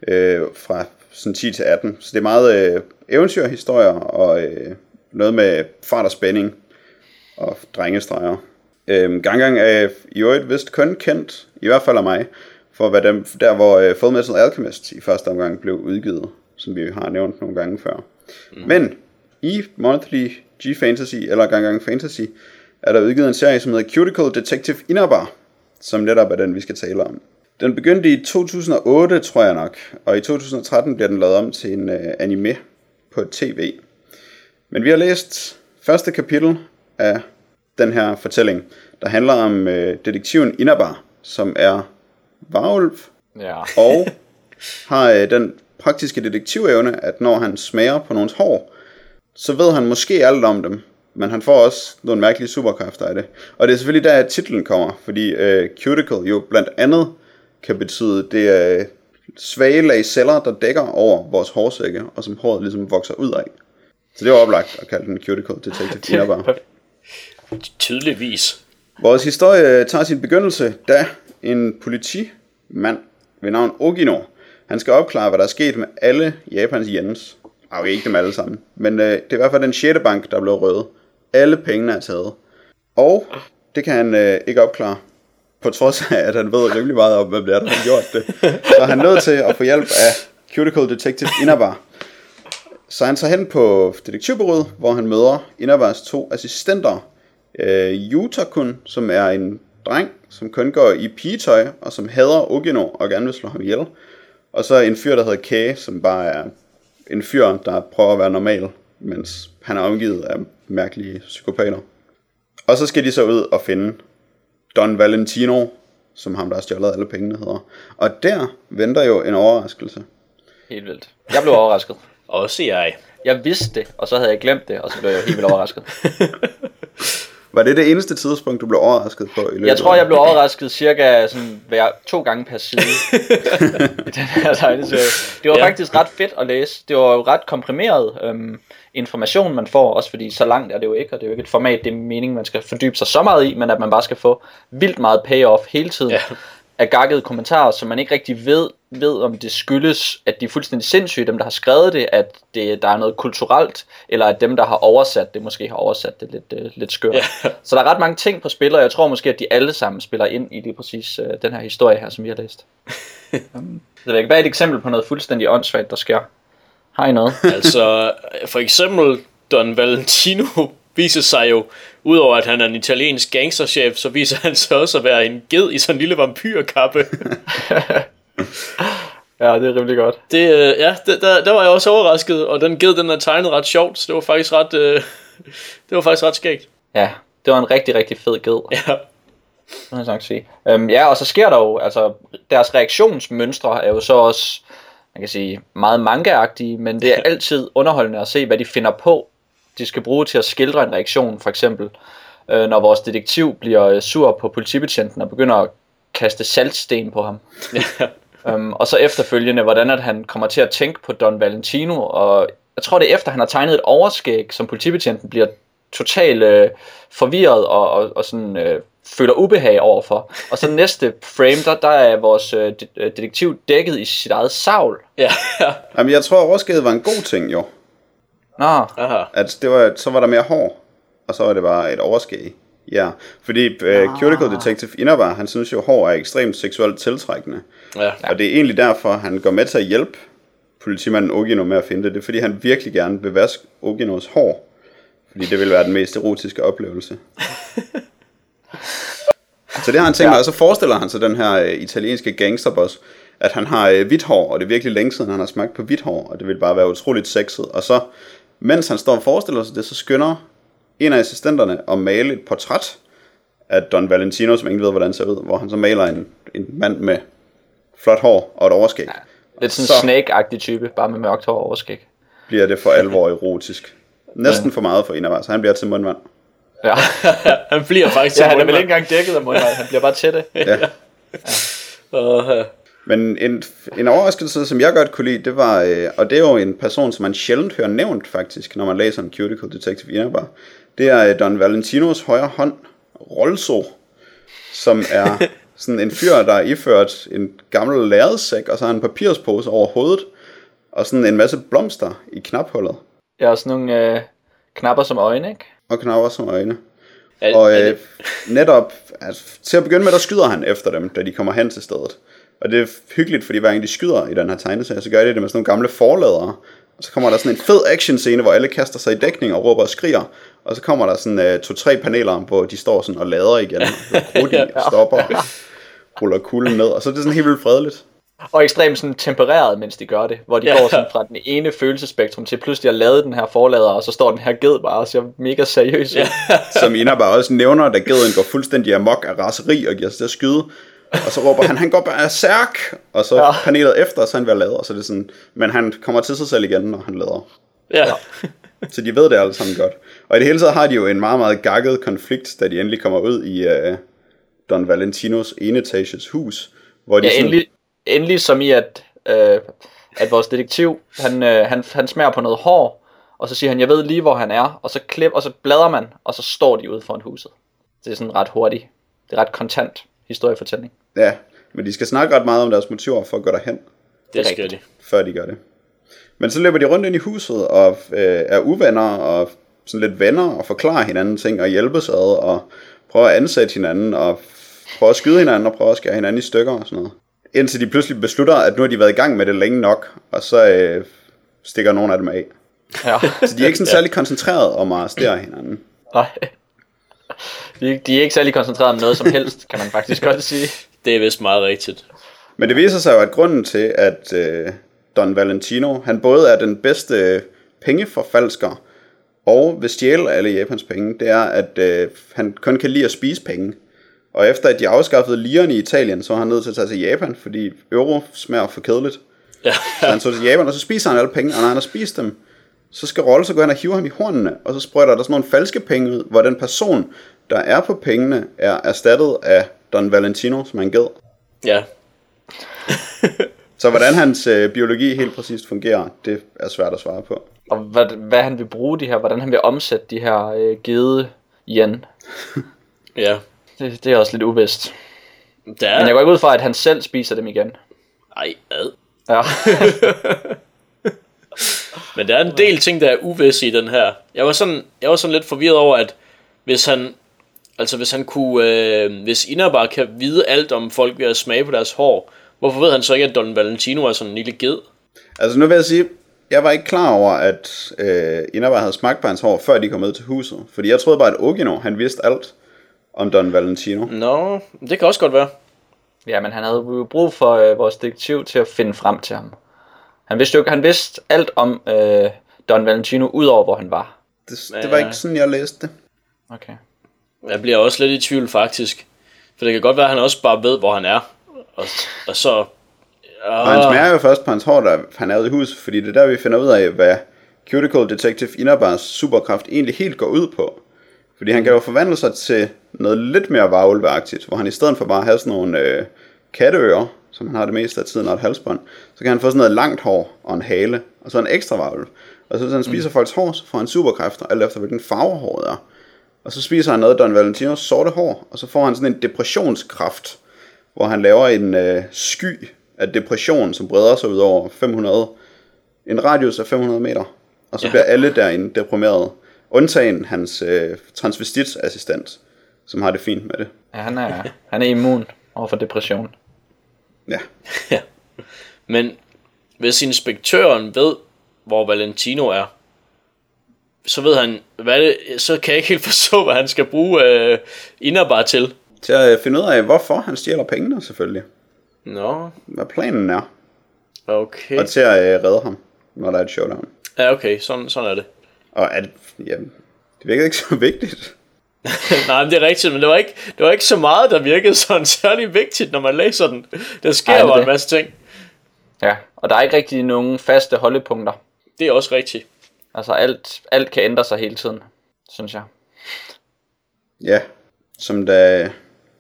øh, fra sådan 10 til 18. Så det er meget øh, eventyrhistorier og øh, noget med fart og spænding og drengestreger. Øh, Gangang er i øvrigt vist kun kendt, i hvert fald af mig, for at være dem, der hvor øh, Full Metal Alchemist i første omgang blev udgivet, som vi har nævnt nogle gange før. Mm. Men i Monthly G Fantasy, eller Gangang Fantasy, er der udgivet en serie, som hedder Cuticle Detective Inaba, som netop er den, vi skal tale om. Den begyndte i 2008, tror jeg nok, og i 2013 bliver den lavet om til en uh, anime på tv. Men vi har læst første kapitel af den her fortælling, der handler om uh, detektiven Inaba, som er varulv, Ja. og har øh, den praktiske detektivevne, at når han smager på nogens hår, så ved han måske alt om dem, men han får også nogle mærkelige superkræfter af det. Og det er selvfølgelig der, at titlen kommer, fordi øh, cuticle jo blandt andet kan betyde, det er svage lag celler, der dækker over vores hårsække, og som håret ligesom vokser ud af. Så det var oplagt at kalde den Cuticle Detective Inaba. Tydeligvis. Vores historie tager sin begyndelse, da en politimand ved navn Ogino, han skal opklare, hvad der er sket med alle Japans yens. Ah, okay, ikke dem alle sammen, men øh, det er i hvert fald den 6. bank, der blev røvet. Alle pengene er taget. Og det kan han øh, ikke opklare, på trods af, at han ved rimelig meget om, hvem det er, der har gjort det. Så han er nødt til at få hjælp af Cuticle Detective Inaba. Så han tager hen på detektivbureauet, hvor han møder Inabas to assistenter, øh, Yutakun, som er en dreng, som kun går i pigetøj, og som hader Ogino og gerne vil slå ham ihjel. Og så en fyr, der hedder Kay, som bare er en fyr, der prøver at være normal, mens han er omgivet af mærkelige psykopater. Og så skal de så ud og finde Don Valentino, som ham, der har stjålet alle pengene hedder. Og der venter jo en overraskelse. Helt vildt. Jeg blev overrasket. Også jeg. Jeg vidste det, og så havde jeg glemt det, og så blev jeg helt vildt overrasket. Var det det eneste tidspunkt, du blev overrasket på i løbet Jeg tror, jeg blev overrasket cirka sådan hver, to gange per side i den her tegneserie. Det var ja. faktisk ret fedt at læse. Det var jo ret komprimeret øhm, information, man får, også fordi så langt er det jo ikke, og det er jo ikke et format, det er meningen, man skal fordybe sig så meget i, men at man bare skal få vildt meget payoff hele tiden. Ja. Af gakkede kommentarer, som man ikke rigtig ved, ved, om det skyldes, at de er fuldstændig sindssyge, dem der har skrevet det, at det, der er noget kulturelt, eller at dem der har oversat det, måske har oversat det lidt, øh, lidt skørt. Ja. Så der er ret mange ting på spil, og jeg tror måske, at de alle sammen spiller ind i lige præcis øh, den her historie her, som vi har læst. um, så det er bare et eksempel på noget fuldstændig åndssvagt, der sker. Har I noget? Altså, for eksempel Don Valentino viser sig jo, udover at han er en italiensk gangsterchef, så viser han sig også at være en ged i sådan en lille vampyrkappe. ja, det er rimelig godt. Det, øh, ja, det, der, der var jeg også overrasket, og den ged, den er tegnet ret sjovt, så det var faktisk ret, øh, det var faktisk ret skægt. Ja, det var en rigtig, rigtig fed ged. Ja. Må jeg sagt sige. Øhm, ja, og så sker der jo, altså deres reaktionsmønstre er jo så også, man kan sige, meget manga men det er altid underholdende at se, hvad de finder på, de skal bruge til at skildre en reaktion, for eksempel øh, når vores detektiv bliver øh, sur på politibetjenten og begynder at kaste saltsten på ham. øhm, og så efterfølgende, hvordan at han kommer til at tænke på Don Valentino, og jeg tror det er efter, han har tegnet et overskæg, som politibetjenten bliver totalt øh, forvirret og, og, og sådan øh, føler ubehag overfor. Og så næste frame, der, der er vores øh, detektiv dækket i sit eget savl. Ja. Jamen, jeg tror, overskæget var en god ting, jo. Nå. Aha. At det var, så var der mere hår, og så var det bare et overskæg. Ja, fordi uh, Cuticle Detective Inaba, han synes jo, at hår er ekstremt seksuelt tiltrækkende. Ja. Og det er egentlig derfor, han går med til at hjælpe politimanden Ogino med at finde det. Det er fordi, han virkelig gerne vil vaske Oginos hår. Fordi det vil være den mest erotiske oplevelse. så det har han tænkt ja. og så forestiller han sig den her uh, italienske gangsterboss, at han har uh, hvidt hår, og det er virkelig længe siden, han har smagt på hvidt hår, og det vil bare være utroligt sexet. Og så, mens han står og forestiller sig det, så skynder en af assistenterne at male et portræt af Don Valentino, som ingen ved, hvordan det ser ud, hvor han så maler en, en mand med flot hår og et overskæg. Ja, lidt sådan en snake-agtig type, bare med mørkt hår og overskæg. Bliver det for alvor erotisk. Næsten for meget for en af os. Han bliver til mundvand. Ja. han bliver faktisk til ja, han er vel ikke engang dækket af mundvand. Han bliver bare det. ja. ja. Uh, men en, en overraskelse, som jeg godt kunne lide, det var, øh, og det er jo en person, som man sjældent hører nævnt faktisk, når man læser en Cuticle Detective Inaba, det er øh, Don Valentinos højre hånd, Rolso, som er sådan en fyr, der er iført en gammel lærredsæk, og så har en papirspose over hovedet, og sådan en masse blomster i knaphullet. Ja, og sådan nogle øh, knapper som øjne, ikke? Og knapper som øjne. Er, og øh, netop, altså, til at begynde med, der skyder han efter dem, da de kommer hen til stedet. Og det er hyggeligt, fordi hver gang de skyder i den her tegneserie, så gør de det med sådan nogle gamle forladere. Og så kommer der sådan en fed action scene, hvor alle kaster sig i dækning og råber og skriger. Og så kommer der sådan uh, to-tre paneler, hvor de står sådan og lader igen. Og og stopper og ruller kulden ned. Og så er det sådan helt vildt fredeligt. Og ekstremt sådan tempereret, mens de gør det. Hvor de ja. går sådan fra den ene følelsespektrum til pludselig at lade den her forlader, og så står den her ged bare og ser mega seriøs Ja. Som Ina bare også nævner, da geden går fuldstændig amok af raseri og giver sig til at skyde. Og så råber han, han går bare særk, og så ja. panelet efter, så han vil lade, og så er det sådan, men han kommer til sig selv igen, når han lader. Ja. så de ved det alle sammen godt. Og i det hele taget har de jo en meget, meget gakket konflikt, da de endelig kommer ud i uh, Don Valentinos enetages hus. Hvor de ja, sådan... endelig, endelig som i, at, uh, at vores detektiv, han, uh, han, han smager på noget hår, og så siger han, jeg ved lige, hvor han er, og så, klip, og så bladrer man, og så står de ude foran huset. Det er sådan ret hurtigt. Det er ret kontant historiefortælling. Ja, men de skal snakke ret meget om deres motiver for at gå derhen. Det skal de. Før de gør det. Men så løber de rundt ind i huset og øh, er uvenner og sådan lidt venner og forklarer hinanden ting og hjælpes ad og prøver at ansætte hinanden og prøver at skyde hinanden og prøver at skære hinanden i stykker og sådan noget. Indtil de pludselig beslutter, at nu har de været i gang med det længe nok, og så øh, stikker nogle af dem af. Ja. så de er ikke sådan særlig koncentreret om at arrestere hinanden. Nej. De, de er ikke særlig koncentreret om noget som helst, kan man faktisk godt sige. Det er vist meget rigtigt. Men det viser sig jo, at grunden til, at øh, Don Valentino, han både er den bedste pengeforfalsker, og vil stjæle alle Japans penge, det er, at øh, han kun kan lide at spise penge. Og efter at de afskaffede lirerne i Italien, så var han nødt til at tage til Japan, fordi euro smager for kedeligt. Ja. så han tog til Japan, og så spiser han alle penge, og når han har spist dem, så skal Rolle så gå hen og hive ham i hornene, og så sprøjter der sådan nogle falske penge ud, hvor den person, der er på pengene, er erstattet af Don Valentino, som han ged. Ja. så hvordan hans øh, biologi helt præcist fungerer, det er svært at svare på. Og hvad, hvad han vil bruge de her, hvordan han vil omsætte de her øh, gede yen. ja. Det, det er også lidt uvist. Der... Men jeg går ikke ud fra, at han selv spiser dem igen. Ej, ad. Ja. Men der er en del ting, der er uvisse i den her. Jeg var sådan, jeg var sådan lidt forvirret over, at hvis han, altså hvis han kunne, øh, hvis Inaba kan vide alt om folk ved at smage på deres hår, hvorfor ved han så ikke, at Don Valentino er sådan en lille ged? Altså nu vil jeg sige, jeg var ikke klar over, at øh, Inaba havde smagt på hans hår, før de kom med til huset. Fordi jeg troede bare, at Ogino, han vidste alt om Don Valentino. Nå, no, det kan også godt være. Ja, men han havde jo brug for øh, vores detektiv til at finde frem til ham. Han vidste jo han vidste alt om øh, Don Valentino, udover hvor han var. Det, det var Ja. ikke sådan, jeg læste det. Okay. Jeg bliver også lidt i tvivl faktisk. For det kan godt være, at han også bare ved, hvor han er. Og, og så... Og han smager jo først på hans hår, da han er ude i huset, fordi det er der, vi finder ud af, hvad Cuticle Detective Inabars superkraft egentlig helt går ud på. Fordi han kan jo forvandle sig til noget lidt mere varulveagtigt, hvor han i stedet for bare at have sådan nogle øh, katteører, som han har det meste af tiden, og et halsbånd, så kan han få sådan noget langt hår og en hale, og så en ekstra varulv. Og så hvis han spiser mm. folks hår, så får han superkræfter, alt efter hvilken farve håret er. Og så spiser han noget Don Valentinos sorte hår, og så får han sådan en depressionskraft, hvor han laver en øh, sky af depression, som breder sig ud over 500, en radius af 500 meter. Og så Ja. ja. bliver alle derinde deprimerede. Undtagen hans øh, transvestitassistent, som har det fint med det. Ja, han er, han er immun over for depression. Ja, Ja. Men hvis inspektøren ved, hvor Valentino er, så ved han, hvad det, så kan jeg ikke helt forstå, hvad han skal bruge øh, Inabar til. til at øh, finde ud af, hvorfor han stjæler pengene selvfølgelig. Nå, Hvad planen er. okay. Og til at øh, redde ham, når der er et showdown. Ja, okay, sådan, sådan er det. Og at, ja, det virker ikke så vigtigt. Nej, men det er rigtigt, men det var, ikke, det var ikke så meget, der virkede sådan særlig vigtigt, når man læser den. Der sker er bare en masse ting. Ja, og der er ikke rigtig nogen faste holdepunkter. Det er også rigtigt. Altså alt, alt kan ændre sig hele tiden, synes jeg. Ja, som da,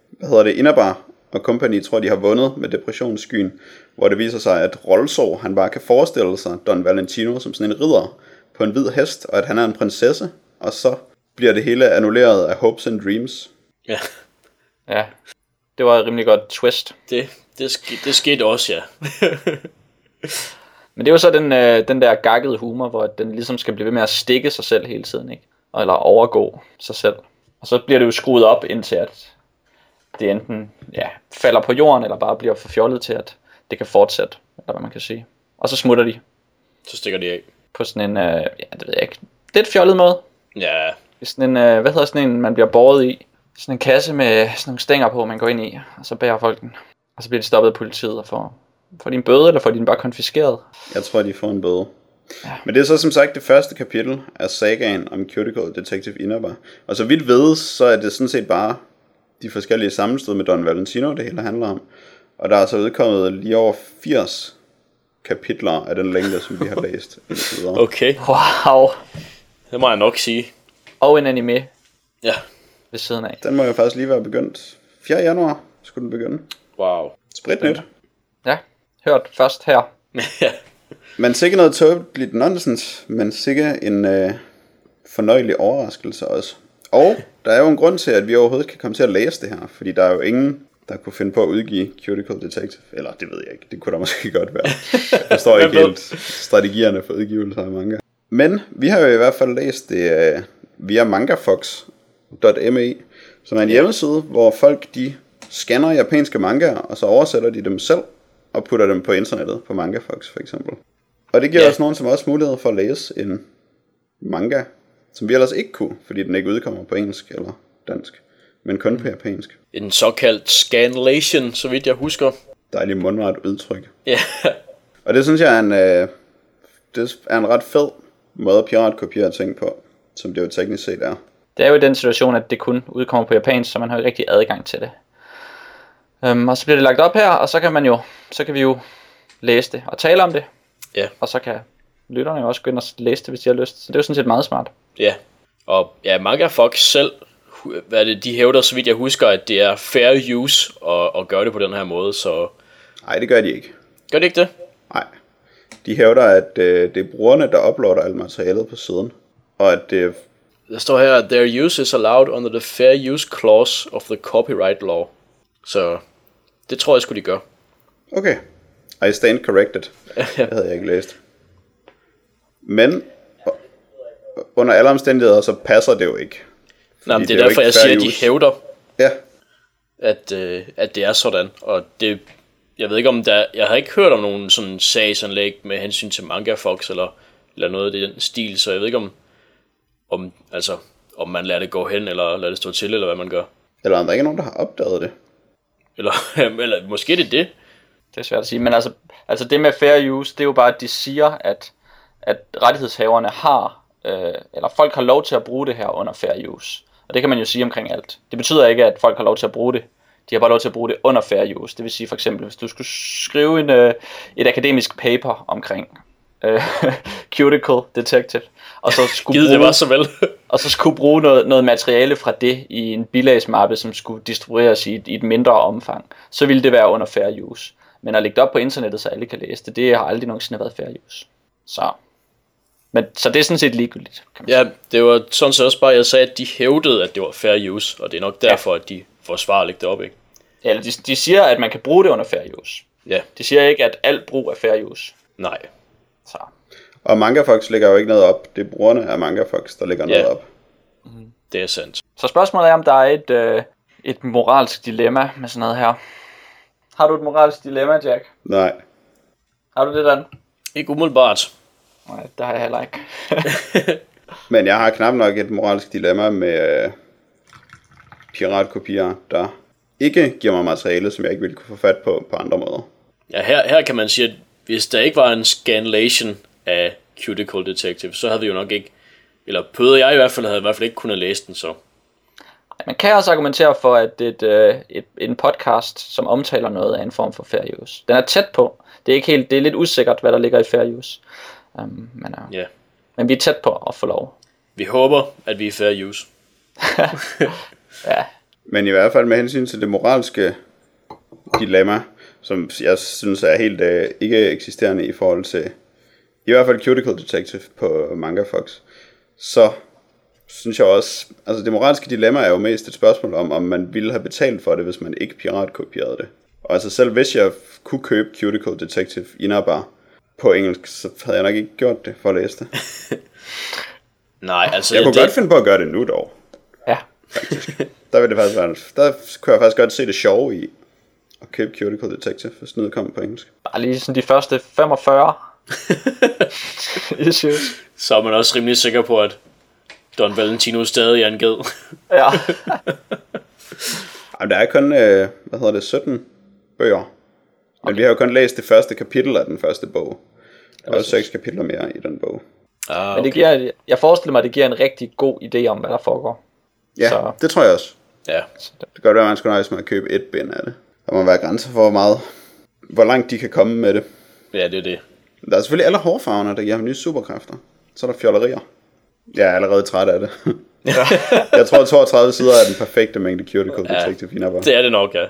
hvad hedder det, Inabar og company tror, de har vundet med depressionsskyen, hvor det viser sig, at Rolso, han bare kan forestille sig Don Valentino som sådan en ridder på en hvid hest, og at han er en prinsesse, og så bliver det hele annulleret af Hopes and Dreams. Ja, Ja, det var et rimelig godt twist. det, det, ske, det skete også, ja. Men det er jo så den, øh, den der gakkede humor, hvor den ligesom skal blive ved med at stikke sig selv hele tiden, ikke? Eller overgå sig selv. Og så bliver det jo skruet op indtil at det enten ja, falder på jorden, eller bare bliver for fjollet til, at det kan fortsætte, eller hvad man kan sige. Og så smutter de Så stikker de af. på sådan en, øh, ja, det ved jeg ikke, lidt fjollet måde. Ja, sådan en, øh, hvad hedder sådan en, man bliver båret i? Sådan en kasse med sådan nogle stænger på, man går ind i, og så bærer folk den. Og så bliver de stoppet af politiet og får, får de en bøde, eller får de den bare konfiskeret? Jeg tror, de får en bøde. Ja. Men det er så som sagt det første kapitel af sagaen om Cuticle Detective Inabar. Og så vidt ved, så er det sådan set bare de forskellige sammenstød med Don Valentino, det hele handler om. Og der er så udkommet lige over 80 kapitler af den længde, som vi har læst indtil videre. okay. Wow! Det må jeg nok sige. Og en anime Ja, ved siden af. Den må jo faktisk lige være begyndt. 4. januar skulle den begynde. wow. Spritnyt. Ja, hørt først her. Men sikkert noget tåbeligt nonsens, men sikkert en øh, fornøjelig overraskelse også. Og der er jo en grund til, at vi overhovedet kan komme til at læse det her, fordi der er jo ingen, der kunne finde på at udgive Cuticle Detective. Eller det ved jeg ikke, det kunne der måske godt være. Jeg forstår ikke helt strategierne for udgivelse af manga. Men vi har jo i hvert fald læst det øh, via mangafox.me, som er en hjemmeside, hvor folk de scanner japanske mangaer, og så oversætter de dem selv, og putter dem på internettet, på Mangafox for eksempel. Og det giver Ja. også nogen som også mulighed for at læse en manga, som vi ellers ikke kunne, fordi den ikke udkommer på engelsk eller dansk, men kun på japansk. en såkaldt scanlation, så vidt jeg husker. Dejligt mundret udtryk. Ja, Og det synes jeg er en, øh, det er en ret fed måde at piratkopiere ting på, som det jo teknisk set er. Det er jo i den situation, at det kun udkommer på japansk, så man har jo ikke rigtig adgang til det. Um, og så bliver det lagt op her, og så kan man jo, så kan vi jo læse det og tale om det. Ja. Og så kan lytterne jo også gå ind og læse det, hvis de har lyst. Så det er jo sådan set meget smart. ja. Og ja, Manga Fox selv, hvad er det, de hævder, så vidt jeg husker, at det er fair use at, at gøre det på den her måde, så Nej, det gør de ikke. gør det ikke det? Nej. De hævder, at øh, det er brugerne, der uploader alt materialet på siden. Og at det Der står her, at their use is allowed under the fair use clause of the copyright law. Så det tror jeg skulle de gør. Okay. I stand corrected. Det havde jeg ikke læst. Men under alle omstændigheder, så passer det jo ikke. Nej, men det det er, er jo derfor, jeg siger, at de hævder, Ja, at, øh, at det er sådan. Og det, jeg ved ikke om der, jeg har ikke hørt om nogen sådan sagsanlæg med hensyn til Manga Fox eller, eller noget i den stil, så jeg ved ikke om, om, altså, om man lader det gå hen, eller lader det stå til, eller hvad man gør. eller om der ikke er nogen, der har opdaget det. Eller, eller måske det er det. Det er svært at sige, men altså, altså det med fair use, det er jo bare, at de siger, at, at rettighedshaverne har øh, eller folk har lov til at bruge det her under fair use. Og det kan man jo sige omkring alt. Det betyder ikke, at folk har lov til at bruge det. De har bare lov til at bruge det under fair use. Det vil sige for eksempel, hvis du skulle skrive en, øh, et akademisk paper omkring cuticle detective, og så skulle Givet det bruge, var så vel. og så skulle bruge noget, noget materiale fra det i en bilagsmappe, som skulle distribueres i et, i et mindre omfang, så ville det være under fair use. Men at lægge det op på internettet, så alle kan læse det, det har aldrig nogensinde været fair use. Så, men, så det er sådan set ligegyldigt. Kan man ja, det var sådan set også bare, jeg sagde, at de hævdede, at det var fair use, og det er nok derfor, at de forsvarer at lægge det op, ikke? sige. Eller de, de siger, at man kan bruge det under fair use. Ja, De siger ikke, at alt brug er fair use. nej. Så, Og MangaFox lægger jo ikke noget op. Det er brugerne af MangaFox, der lægger noget Ja. op. Det er sandt. så spørgsmålet er, om der er et, øh, et moralsk dilemma med sådan noget her. Har du et moralsk dilemma, Jack? Nej. Har du det, Dan? Ikke umiddelbart. Nej, det har jeg heller ikke. Men jeg har knap nok et moralsk dilemma med øh, piratkopier, der ikke giver mig materiale, som jeg ikke ville kunne få fat på på andre måder. Ja, her, her kan man sige, at hvis der ikke var en scanlation af Cuticle Detective, så havde vi jo nok ikke, eller Pøde jeg i hvert fald, havde i hvert fald ikke kunnet læse den så. Man kan også argumentere for, at et, øh, et, en podcast, som omtaler noget, er en form for fair use. Den er tæt på. Det er ikke helt, det er lidt usikkert, hvad der ligger i fair use. Um, men, uh, Ja. men vi er tæt på at få lov. Vi håber, at vi er fair use. Ja, Men i hvert fald med hensyn til det moralske dilemma, som jeg synes er helt øh, ikke eksisterende i forhold til, i hvert fald Cuticle Detective på MangaFox, så synes jeg også, altså det moralske dilemma er jo mest et spørgsmål om, om man ville have betalt for det, hvis man ikke piratkopierede det. Og altså selv hvis jeg kunne købe Cuticle Detective Inabar på engelsk, så havde jeg nok ikke gjort det for at læse det. Nej, altså... Jeg kunne det, godt finde på at gøre det nu dog. ja. Der ville det faktisk være, der kunne jeg faktisk godt se det sjove i at købe Cuticle Detective, hvis noget kommer på engelsk. Bare lige sådan de første 45 issues. Så er man også rimelig sikker på, at Don Valentino stadig er en ged. Ja. Jamen, der er kun, øh, hvad hedder det, 17 bøger. Men okay. vi har jo kun læst det første kapitel af den første bog. Der er jo seks kapitler mere i den bog. Ah, Men det giver, jeg forestiller mig, at det giver en rigtig god idé om, hvad der foregår. Ja, Så- det tror jeg også. Ja, Det kan godt være, at man skulle nøjes med at købe et bind af det. Der må være grænser for, hvor meget, hvor langt de kan komme med det. ja, det er det. Der er selvfølgelig alle hårfarverne, der giver ham nye superkræfter. Så er der fjollerier. Jeg er allerede træt af det. jeg tror, 32 sider er den perfekte mængde Cuticle Ja. Detective Inabar. Det er det nok, ja.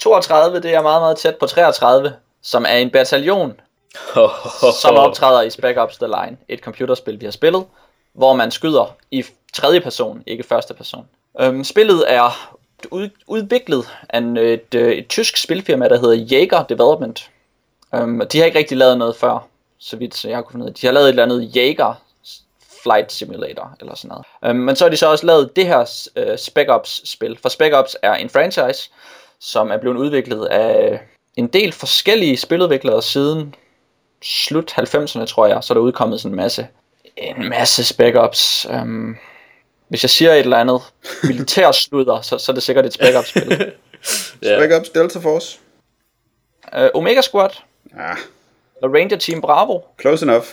32, det er meget, meget tæt på 33, som er en bataljon, som optræder i Spec Ops The Line, et computerspil, vi har spillet, hvor man skyder i tredje person, ikke første person. Øhm, spillet er ud, udviklet af en, et, øh, et tysk spilfirma, der hedder Jaeger Development. Um, og de har ikke rigtig lavet noget før, så vidt så jeg har kunnet finde. De har lavet et eller andet Jaeger Flight Simulator eller sådan noget. Um, men så har de så også lavet det her uh, Spec Ops spil, for Spec Ops er en franchise, som er blevet udviklet af en del forskellige spiludviklere siden slut 90'erne, tror jeg, så er der udkommet sådan en masse, en masse spec ops. Um, hvis jeg siger et eller andet militærsludder, så, så er det sikkert et spec ops spil. Ja. Back Ups Delta Force. uh, Omega Squad, Ah, og Ranger Team Bravo, close enough.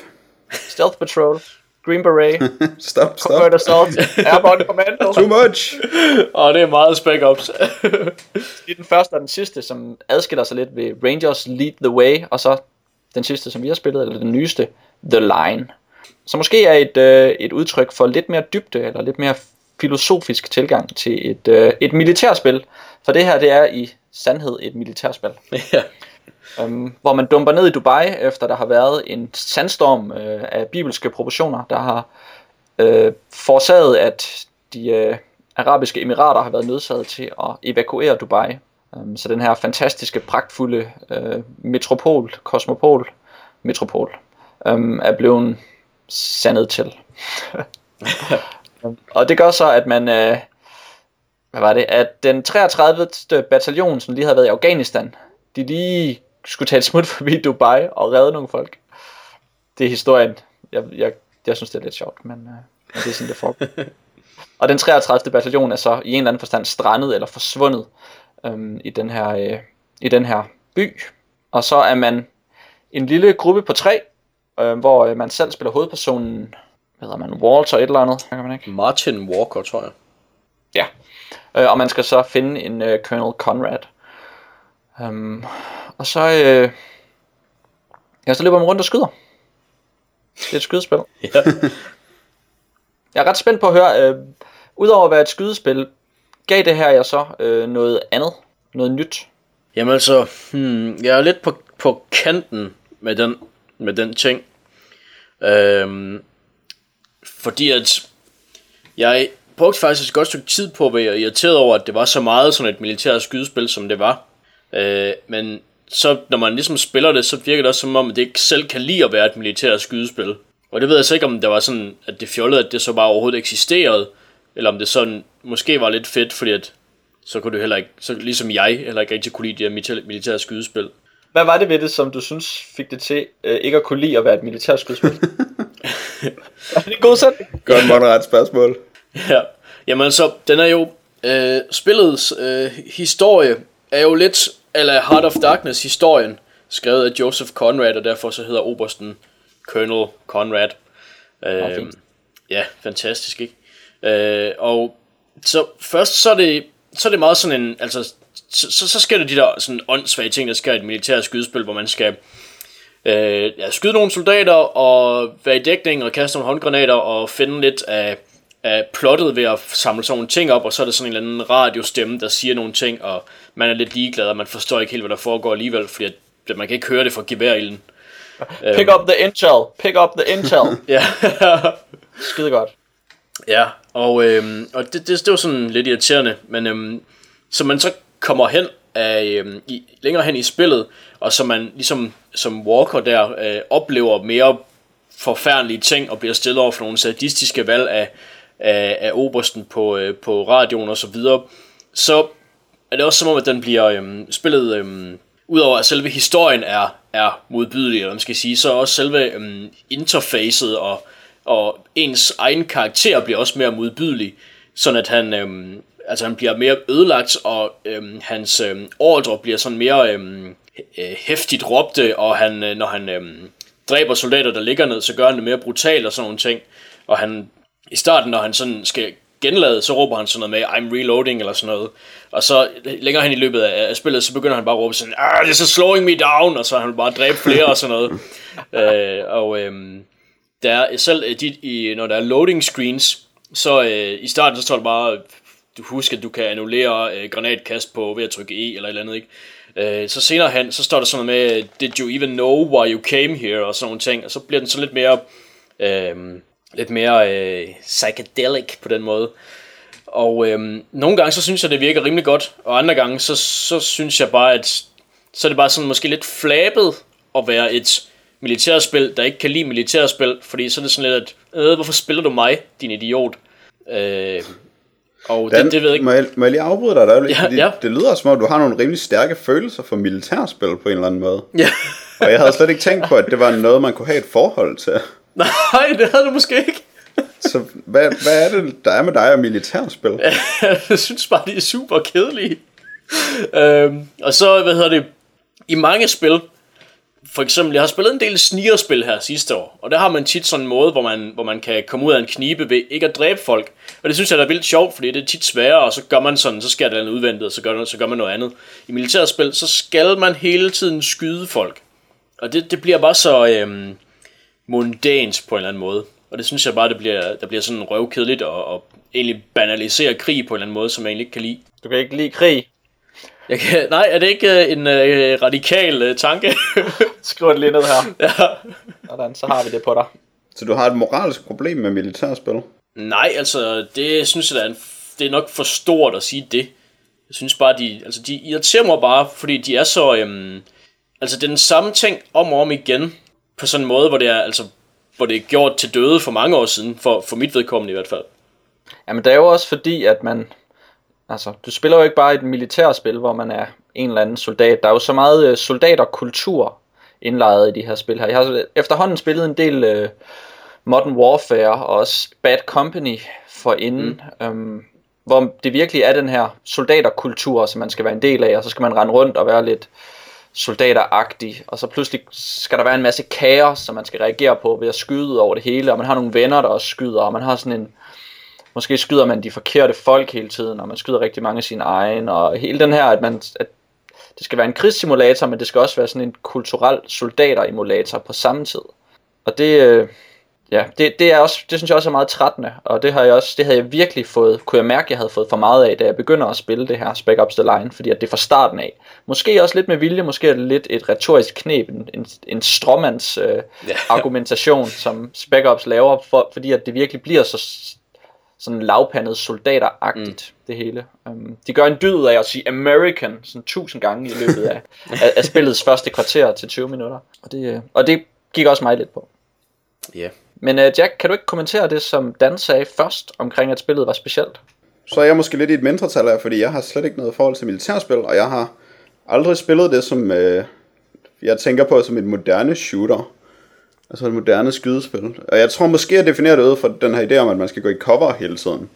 Stealth Patrol, Green Beret, Stop, stop. Covert Assault, Airborne Commando. Too much. Og det er meget spec ups. Det er den første og den sidste, som adskiller sig lidt ved Rangers Lead the Way, og så den sidste, som vi har spillet, eller den nyeste, The Line. Så måske er et, øh, et udtryk for lidt mere dybde, eller lidt mere filosofisk tilgang til et, øh, et militærspil. For det her, det er i sandhed et militærspil. ja. Um, hvor man dumper ned i Dubai, efter der har været en sandstorm øh, af bibelske proportioner, der har øh, forårsaget, at de øh, arabiske emirater har været nødsaget til at evakuere Dubai. Um, så den her fantastiske, pragtfulde øh, metropol, kosmopol, metropol, um, er blevet sandet til. Og det gør så, at man, øh, hvad var det, at den 33. bataljon, som lige havde været i Afghanistan, de lige skulle tage et smut forbi Dubai og redde nogle folk. Det er historien. Jeg, jeg, jeg synes, det er lidt sjovt, men, øh, men det er sådan, det foregår. og den 33. bataljon er så i en eller anden forstand strandet eller forsvundet øhm, i, den her, øh, i den her by. Og så er man en lille gruppe på tre, øh, hvor øh, man selv spiller hovedpersonen, hvad hedder man, Walter et eller andet, kan man ikke? Martin Walker, tror jeg. Ja. Øh, og man skal så finde en øh, Colonel Conrad. Um, og så, øh, ja, så løber man rundt og skyder. Det er et skydespil. Ja. Jeg er ret spændt på at høre, øh, udover at være et skydespil, gav det her jeg så øh, noget andet, noget nyt. Jamen altså, hmm, jeg er lidt på, på kanten med den, med den ting. Øhm, fordi at jeg brugte faktisk et godt stykke tid på at være irriteret over, at det var så meget sådan et militært skydespil, som det var. Øh, men så når man ligesom spiller det, så virker det også som om, at det ikke selv kan lide at være et militært skydespil. Og det ved jeg så ikke, om det var sådan, at det fjollede, at det så bare overhovedet eksisterede, eller om det sådan måske var lidt fedt, fordi at så kunne du heller ikke, så ligesom jeg, heller ikke rigtig kunne lide det her militære skydespil. Hvad var det ved det, som du synes fik det til øh, ikke at kunne lide at være et militært skydespil? er det en god sætning? Godt moderat spørgsmål. Ja, jamen så, den er jo, øh, spillets øh, historie er jo lidt, eller Heart of Darkness historien, skrevet af Joseph Conrad, og derfor så hedder Obersten Colonel Conrad. Øh, fint. ja, fantastisk, ikke? Øh, og så først så er det, så er det meget sådan en, altså, så, så, så sker der de der sådan åndssvage ting, der sker i et militært skydespil, hvor man skal øh, ja, skyde nogle soldater og være i dækning og kaste nogle håndgranater og finde lidt af, af plottet ved at samle sådan nogle ting op, og så er det sådan en eller anden radiostemme, der siger nogle ting, og man er lidt ligeglad, og man forstår ikke helt, hvad der foregår alligevel, fordi at, man kan ikke høre det fra geværilden. Pick up the intel. Pick up the intel. Ja, Skide godt. ja og, øhm, og det, det, det var sådan lidt irriterende, men øhm, så man så kommer hen af, øh, i, længere hen i spillet, og så man ligesom som Walker der øh, oplever mere forfærdelige ting og bliver stillet over for nogle sadistiske valg af, af, af obersten på, øh, på radioen og så videre, så er det også som om, at den bliver øh, spillet, øh, udover at selve historien er, er modbydelig, eller man skal sige, så også selve øh, interfacet og, og ens egen karakter bliver også mere modbydelig, sådan at han, øh, altså han bliver mere ødelagt, og øhm, hans øhm, ordre bliver sådan mere øhm, øh, hæftigt råbte, og han, øh, når han øhm, dræber soldater, der ligger ned, så gør han det mere brutalt og sådan nogle ting. Og han, i starten, når han sådan skal genlade, så råber han sådan noget med, I'm reloading, eller sådan noget. Og så længere hen i løbet af, af spillet, så begynder han bare at råbe sådan, ah, this is slowing me down, og så han vil bare dræbe flere og sådan noget. øh, og øhm, der er selv øh, de, i, når der er loading screens, så øh, i starten, så står der bare, du husker, at du kan annullere øh, granatkast på ved at trykke E eller et eller andet, ikke? Øh, så senere hen, så står der sådan noget med, did you even know why you came here, og sådan nogle ting, og så bliver den så lidt mere, øh, lidt mere øh, psychedelic på den måde. Og øh, nogle gange, så synes jeg, det virker rimelig godt, og andre gange, så, så synes jeg bare, at så er det bare sådan måske lidt flabet at være et militærspil, der ikke kan lide militærspil, fordi så er det sådan lidt, at, øh, hvorfor spiller du mig, din idiot? Øh, og Dan, det, det ved jeg ikke. Må jeg, må jeg lige afbryde dig der? Ja, fordi ja. Det lyder som om, du har nogle rimelig stærke følelser for militærspil på en eller anden måde. Ja. Og jeg havde slet ikke tænkt på, at det var noget, man kunne have et forhold til. Nej, det havde du måske ikke. Så hvad, hvad er det, der er med dig og militærspil? jeg synes bare, de er super kedelige. øhm, og så, hvad hedder det, i mange spil, for eksempel, jeg har spillet en del snigerspil her sidste år, og der har man tit sådan en måde, hvor man, hvor man kan komme ud af en knibe ved ikke at dræbe folk. Og det synes jeg der er vildt sjovt, fordi det er tit sværere, og så gør man sådan, så sker der noget udventet, og så gør, så gør man noget andet. I militærspil, så skal man hele tiden skyde folk. Og det, det bliver bare så øhm, mundant på en eller anden måde. Og det synes jeg bare, det bliver, der bliver sådan røvkedeligt og, og egentlig banalisere krig på en eller anden måde, som jeg egentlig ikke kan lide. Du kan ikke lide krig. Jeg kan, nej, er det ikke øh, en øh, radikal øh, tanke? Skriv det lige ned her. ja. Sådan, så har vi det på dig. Så du har et moralsk problem med militærspil? Nej, altså, det synes jeg da er, en, det er nok for stort at sige det. Jeg synes bare, de, altså, de irriterer mig bare, fordi de er så, øhm, altså, det er den samme ting om og om igen, på sådan en måde, hvor det er, altså, hvor det er gjort til døde for mange år siden, for, for mit vedkommende i hvert fald. Jamen det er jo også fordi, at man... Altså, du spiller jo ikke bare et militærspil, hvor man er en eller anden soldat. Der er jo så meget øh, soldaterkultur indlejret i de her spil her. Jeg har efterhånden spillet en del øh, Modern Warfare og også Bad Company for inden, mm. øhm, hvor det virkelig er den her soldaterkultur, som man skal være en del af, og så skal man rende rundt og være lidt soldateragtig, og så pludselig skal der være en masse kaos, som man skal reagere på ved at skyde over det hele, og man har nogle venner, der også skyder, og man har sådan en, måske skyder man de forkerte folk hele tiden, og man skyder rigtig mange af sine egne, og hele den her, at, man, at det skal være en krigssimulator, men det skal også være sådan en kulturel soldater-emulator på samme tid. Og det, øh, ja, det, det, er også, det synes jeg også er meget trættende, og det, har jeg også, det havde jeg virkelig fået, kunne jeg mærke, at jeg havde fået for meget af, da jeg begynder at spille det her Spec Ops The Line, fordi at det er fra starten af. Måske også lidt med vilje, måske er det lidt et retorisk knep, en, en, en stråmands øh, argumentation, som Spec Ops laver, for, fordi at det virkelig bliver så sådan lavpandet soldateragtigt, mm. det hele. Um, de gør en dyd af at sige American sådan tusind gange i løbet af, af, af spillets første kvarter til 20 minutter. Og det, øh, og det gik også mig lidt på. Ja. Yeah. Men uh, Jack, kan du ikke kommentere det, som Dan sagde først, omkring at spillet var specielt? Så er jeg måske lidt i et mindretal her, fordi jeg har slet ikke noget forhold til militærspil, og jeg har aldrig spillet det, som uh, jeg tænker på som et moderne shooter. Altså et moderne skydespil. Og jeg tror måske, jeg definerer det ud fra den her idé om, at man skal gå i cover hele tiden.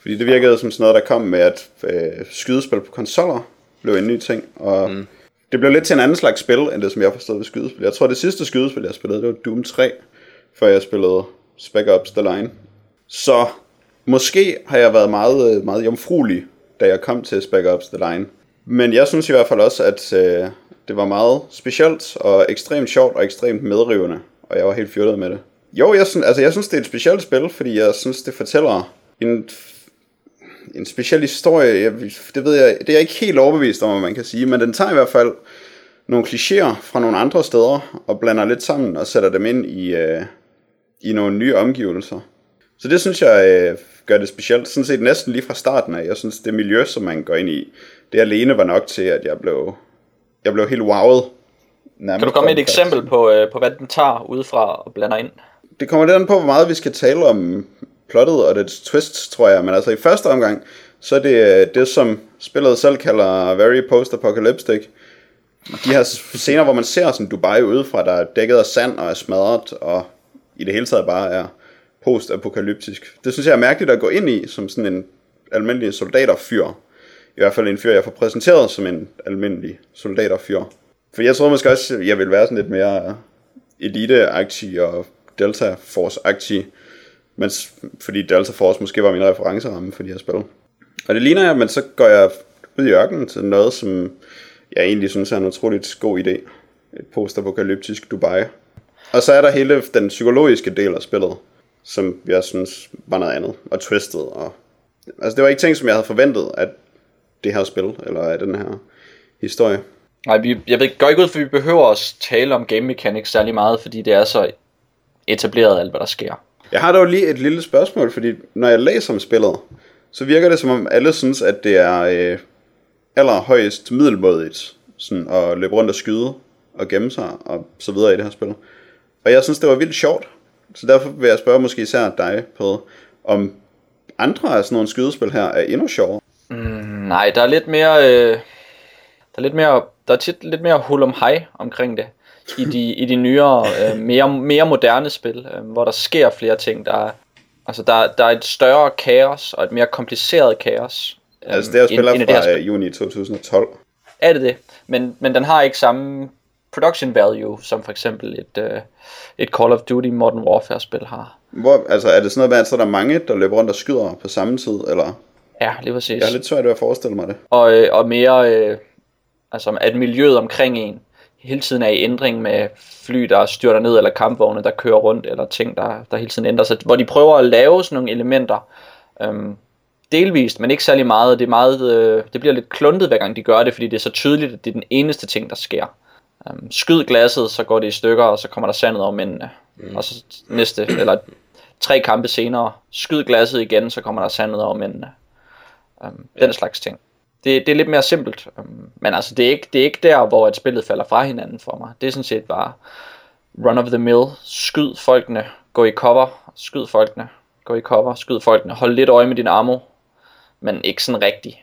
Fordi det virkede som sådan noget, der kom med, at øh, skydespil på konsoller blev en ny ting. Og mm. det blev lidt til en anden slags spil, end det, som jeg forstod ved skydespil. Jeg tror, det sidste skydespil, jeg spillede, det var Doom 3, før jeg spillede Spec Ops The Line. Så måske har jeg været meget, øh, meget jomfruelig, da jeg kom til Spec Ops The Line. Men jeg synes i hvert fald også, at øh, det var meget specielt og ekstremt sjovt og ekstremt medrivende og jeg var helt fjollet med det. Jo, jeg synes, altså, jeg synes, det er et specielt spil, fordi jeg synes, det fortæller en, en speciel historie. Jeg, det ved jeg, det er jeg ikke helt overbevist om, hvad man kan sige, men den tager i hvert fald nogle klichéer fra nogle andre steder, og blander lidt sammen og sætter dem ind i, øh, i nogle nye omgivelser. Så det synes jeg øh, gør det specielt, sådan set næsten lige fra starten af. Jeg synes, det miljø, som man går ind i, det alene var nok til, at jeg blev, jeg blev helt wowet Nærmest kan du komme med et eksempel på, øh, på, hvad den tager udefra og blander ind? Det kommer lidt an på, hvor meget vi skal tale om plottet og dets twists, tror jeg. Men altså i første omgang, så er det øh, det, som spillet selv kalder very post-apocalyptic. De her scener, hvor man ser sådan Dubai udefra, der er dækket af sand og er smadret, og i det hele taget bare er post-apokalyptisk. Det synes jeg er mærkeligt at gå ind i, som sådan en almindelig soldaterfyr. I hvert fald en fyr, jeg får præsenteret som en almindelig soldaterfyr. For jeg tror måske også, jeg vil være sådan lidt mere elite-aktiv og Delta Force-agtig, Men fordi Delta Force måske var min referenceramme for de her spil. Og det ligner jeg, men så går jeg ud i ørkenen til noget, som jeg egentlig synes er en utroligt god idé. Et postapokalyptisk Dubai. Og så er der hele den psykologiske del af spillet, som jeg synes var noget andet, og twistet. Og, altså det var ikke ting, som jeg havde forventet, at det her spil, eller af den her historie. Nej, vi, jeg ved, går ikke ud, for vi behøver at tale om game mechanics særlig meget, fordi det er så etableret alt, hvad der sker. Jeg har dog lige et lille spørgsmål, fordi når jeg læser om spillet, så virker det som om alle synes, at det er øh, allerhøjest middelmådigt sådan at løbe rundt og skyde og gemme sig og så videre i det her spil. Og jeg synes, det var vildt sjovt. Så derfor vil jeg spørge måske især dig på, om andre af sådan nogle skydespil her er endnu sjovere. Mm, nej, der er lidt mere... Øh, der er lidt mere der er tit lidt mere hul om hej omkring det i de, i de nyere, øh, mere, mere moderne spil, øh, hvor der sker flere ting. Der er, altså der, der er et større kaos og et mere kompliceret kaos. Øh, altså det er spiller fra det spil. juni 2012. Er det det? Men, men den har ikke samme production value, som for eksempel et, øh, et Call of Duty Modern Warfare spil har. Hvor, altså er det sådan noget med, at så er der mange, der løber rundt og skyder på samme tid, eller? Ja, lige præcis. Jeg har lidt svært ved at forestille mig det. Og, øh, og mere, øh, Altså at miljøet omkring en hele tiden er i ændring med fly, der styrter ned, eller kampvogne, der kører rundt, eller ting, der, der hele tiden ændrer sig. Hvor de prøver at lave sådan nogle elementer, øhm, delvist, men ikke særlig meget. Det, er meget øh, det bliver lidt kluntet, hver gang de gør det, fordi det er så tydeligt, at det er den eneste ting, der sker. Øhm, skyd glasset, så går det i stykker, og så kommer der sandet over mændene. Mm. Og så næste, eller tre kampe senere, skyd glasset igen, så kommer der sandet over mændene. Øhm, ja. Den slags ting det, det er lidt mere simpelt. Øhm, men altså, det er, ikke, det er ikke der, hvor et spillet falder fra hinanden for mig. Det er sådan set bare run of the mill. Skyd folkene. Gå i cover. Skyd folkene. Gå i cover. Skyd folkene. Hold lidt øje med din ammo. Men ikke sådan rigtigt.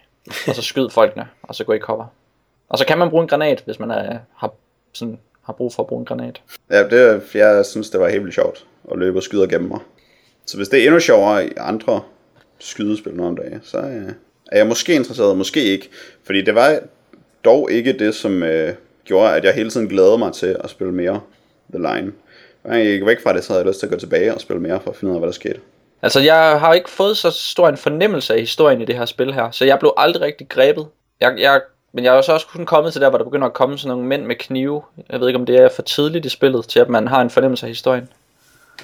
Og så skyd folkene. Og så gå i cover. Og så kan man bruge en granat, hvis man er, har, sådan, har brug for at bruge en granat. Ja, det, jeg synes, det var helt vildt sjovt at løbe og skyde og gemme mig. Så hvis det er endnu sjovere i andre skydespil nogle dage, så, øh, er jeg måske interesseret, måske ikke. Fordi det var dog ikke det, som øh, gjorde, at jeg hele tiden glæder mig til at spille mere The Line. Gang jeg gik væk fra det, så havde jeg lyst til at gå tilbage og spille mere for at finde ud af, hvad der skete. Altså, jeg har ikke fået så stor en fornemmelse af historien i det her spil her, så jeg blev aldrig rigtig grebet. Jeg, jeg, men jeg er så også kun kommet til der, hvor der begynder at komme sådan nogle mænd med knive. Jeg ved ikke, om det er for tidligt i spillet, til at man har en fornemmelse af historien.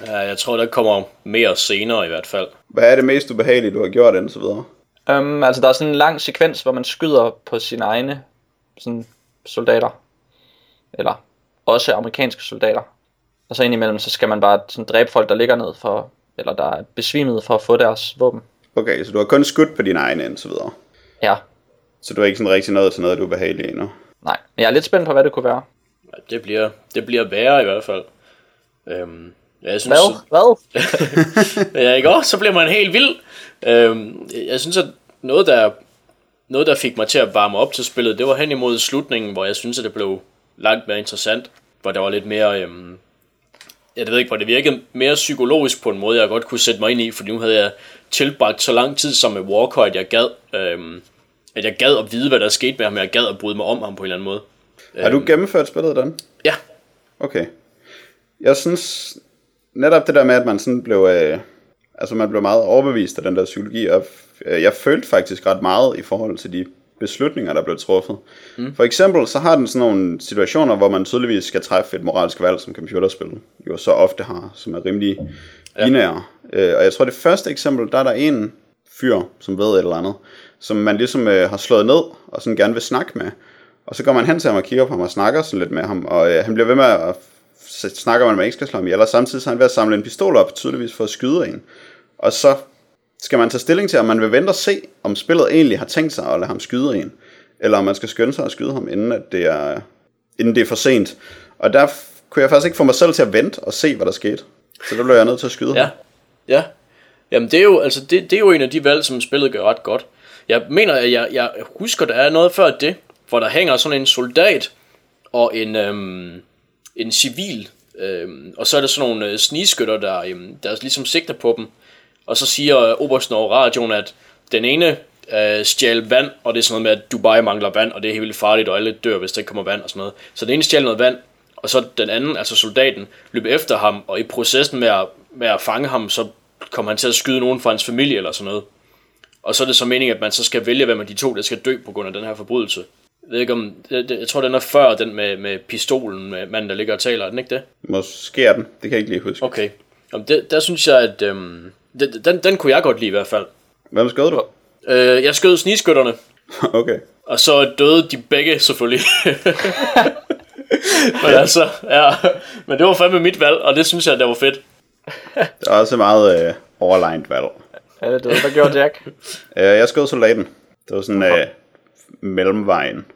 Ja, jeg tror, der kommer mere senere i hvert fald. Hvad er det mest ubehagelige, du har gjort indtil videre? Um, altså, der er sådan en lang sekvens, hvor man skyder på sine egne sådan, soldater. Eller også amerikanske soldater. Og så indimellem, så skal man bare sådan dræbe folk, der ligger ned for, eller der er besvimet for at få deres våben. Okay, så du har kun skudt på din egen indtil videre. Ja, Så du er ikke sådan rigtig nået til noget, du er ubehagelig endnu. nej. Men jeg er lidt spændt på, hvad det kunne være. Det, bliver, det bliver værre i hvert fald. Øhm, jeg synes, Hvad? Hvad? Ja, ikke også? Så bliver man helt vild. Øhm, jeg synes, at noget der, noget, der fik mig til at varme op til spillet, det var hen imod slutningen, hvor jeg synes, at det blev langt mere interessant. Hvor der var lidt mere... Øhm, jeg ved ikke, hvor det virkede mere psykologisk på en måde, jeg godt kunne sætte mig ind i, fordi nu havde jeg tilbragt så lang tid som med Walker, at jeg gad, øhm, at jeg gad at vide, hvad der skete med ham, og jeg gad at bryde mig om ham på en eller anden måde. Har du gennemført spillet, Dan? Ja, Okay. Jeg synes netop det der med, at man sådan blev, øh, altså man blev meget overbevist af den der psykologi, og øh, jeg følte faktisk ret meget i forhold til de beslutninger, der blev truffet. Mm. For eksempel så har den sådan nogle situationer, hvor man tydeligvis skal træffe et moralsk valg, som computerspil jo så ofte har, som er rimelig binære. Øh, og jeg tror det første eksempel, der er der en fyr, som ved et eller andet, som man ligesom øh, har slået ned, og sådan gerne vil snakke med. Og så går man hen til ham og kigger på ham og snakker sådan lidt med ham, og øh, han bliver ved med at snakker man, at man ikke skal slå ham ihjel, og samtidig så er han ved at samle en pistol op, tydeligvis for at skyde en. Og så skal man tage stilling til, om man vil vente og se, om spillet egentlig har tænkt sig at lade ham skyde en, eller om man skal skynde sig at skyde ham, inden, at det, er, inden det er for sent. Og der kunne jeg faktisk ikke få mig selv til at vente og se, hvad der skete. Så der blev jeg nødt til at skyde Ja, ham. ja. Jamen det er jo, altså det, det er jo en af de valg, som spillet gør ret godt. Jeg mener, at jeg, jeg husker, der er noget før det, hvor der hænger sådan en soldat og en, øhm, en civil, øh, og så er der sådan nogle øh, snigskytter, der, øh, der ligesom sigter på dem. Og så siger øh, Obersten over radioen, at den ene øh, stjal vand, og det er sådan noget med, at Dubai mangler vand, og det er helt vildt farligt, og alle dør, hvis der ikke kommer vand og sådan noget. Så den ene stjal noget vand, og så den anden, altså soldaten, løb efter ham, og i processen med at, med at fange ham, så kom han til at skyde nogen fra hans familie eller sådan noget. Og så er det så meningen, at man så skal vælge, hvem af de to, der skal dø på grund af den her forbrydelse. Jeg ved ikke om, det, det, jeg tror den er før den med, med pistolen, med manden der ligger og taler, er den ikke det? Måske er den, det kan jeg ikke lige huske. Okay. Jamen, det, der synes jeg, at øhm, den, den, den kunne jeg godt lide i hvert fald. Hvem skød du? Øh, jeg skød snigskytterne, okay. og så døde de begge selvfølgelig. men altså, ja. Men det var fandme mit valg, og det synes jeg, det var fedt. Det er også meget øh, overlegnet valg. Ja, det det, hvad gjorde Jack? Øh, jeg skød soldaten. Det var sådan øh, mellemvejen.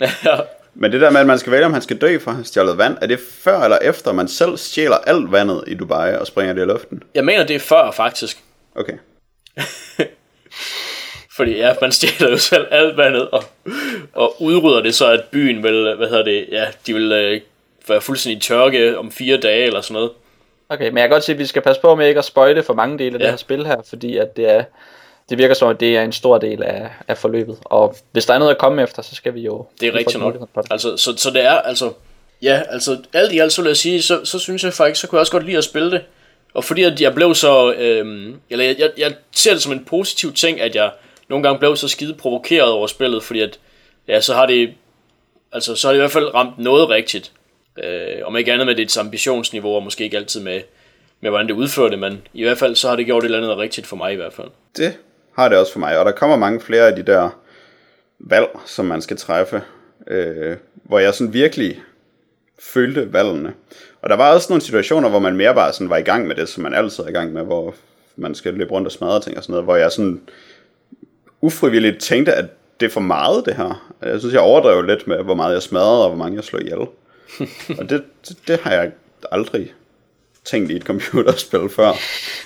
Ja. Men det der med, at man skal vælge, om han skal dø for at have stjålet vand, er det før eller efter, man selv stjæler alt vandet i Dubai og springer det i luften? Jeg mener, det er før faktisk. Okay. Fordi ja, man stjæler jo selv alt vandet og, og udrydder det så, at byen vil, hvad hedder det, ja, de vil øh, være fuldstændig tørke om fire dage eller sådan noget. Okay, men jeg kan godt sige, at vi skal passe på med ikke at spoile for mange dele af. Ja. det her spil her, fordi at det, er, det virker som, at det er en stor del af, af forløbet. Og hvis der er noget at komme efter, så skal vi jo... Det er rigtigt nok. Altså, så, så det er, altså, ja, altså, alt i alt, så vil jeg sige, så, så synes jeg faktisk, så kunne jeg også godt lide at spille det. Og fordi at jeg blev så, øhm, eller jeg, jeg, jeg ser det som en positiv ting, at jeg nogle gange blev så skide provokeret over spillet, fordi at, ja, så har det, altså, så har det i hvert fald ramt noget rigtigt. Øh, om ikke andet med dets ambitionsniveau, og måske ikke altid med, med hvordan det udfører det, men i hvert fald så har det gjort et eller andet rigtigt for mig i hvert fald. Det har det også for mig, og der kommer mange flere af de der valg, som man skal træffe, øh, hvor jeg sådan virkelig følte valgene. Og der var også nogle situationer, hvor man mere bare sådan var i gang med det, som man altid er i gang med, hvor man skal løbe rundt og smadre ting og sådan noget, hvor jeg sådan ufrivilligt tænkte, at det er for meget det her. Jeg synes, jeg overdrev lidt med, hvor meget jeg smadrede, og hvor mange jeg slog ihjel. og det, det, det har jeg aldrig tænkt i et computerspil før.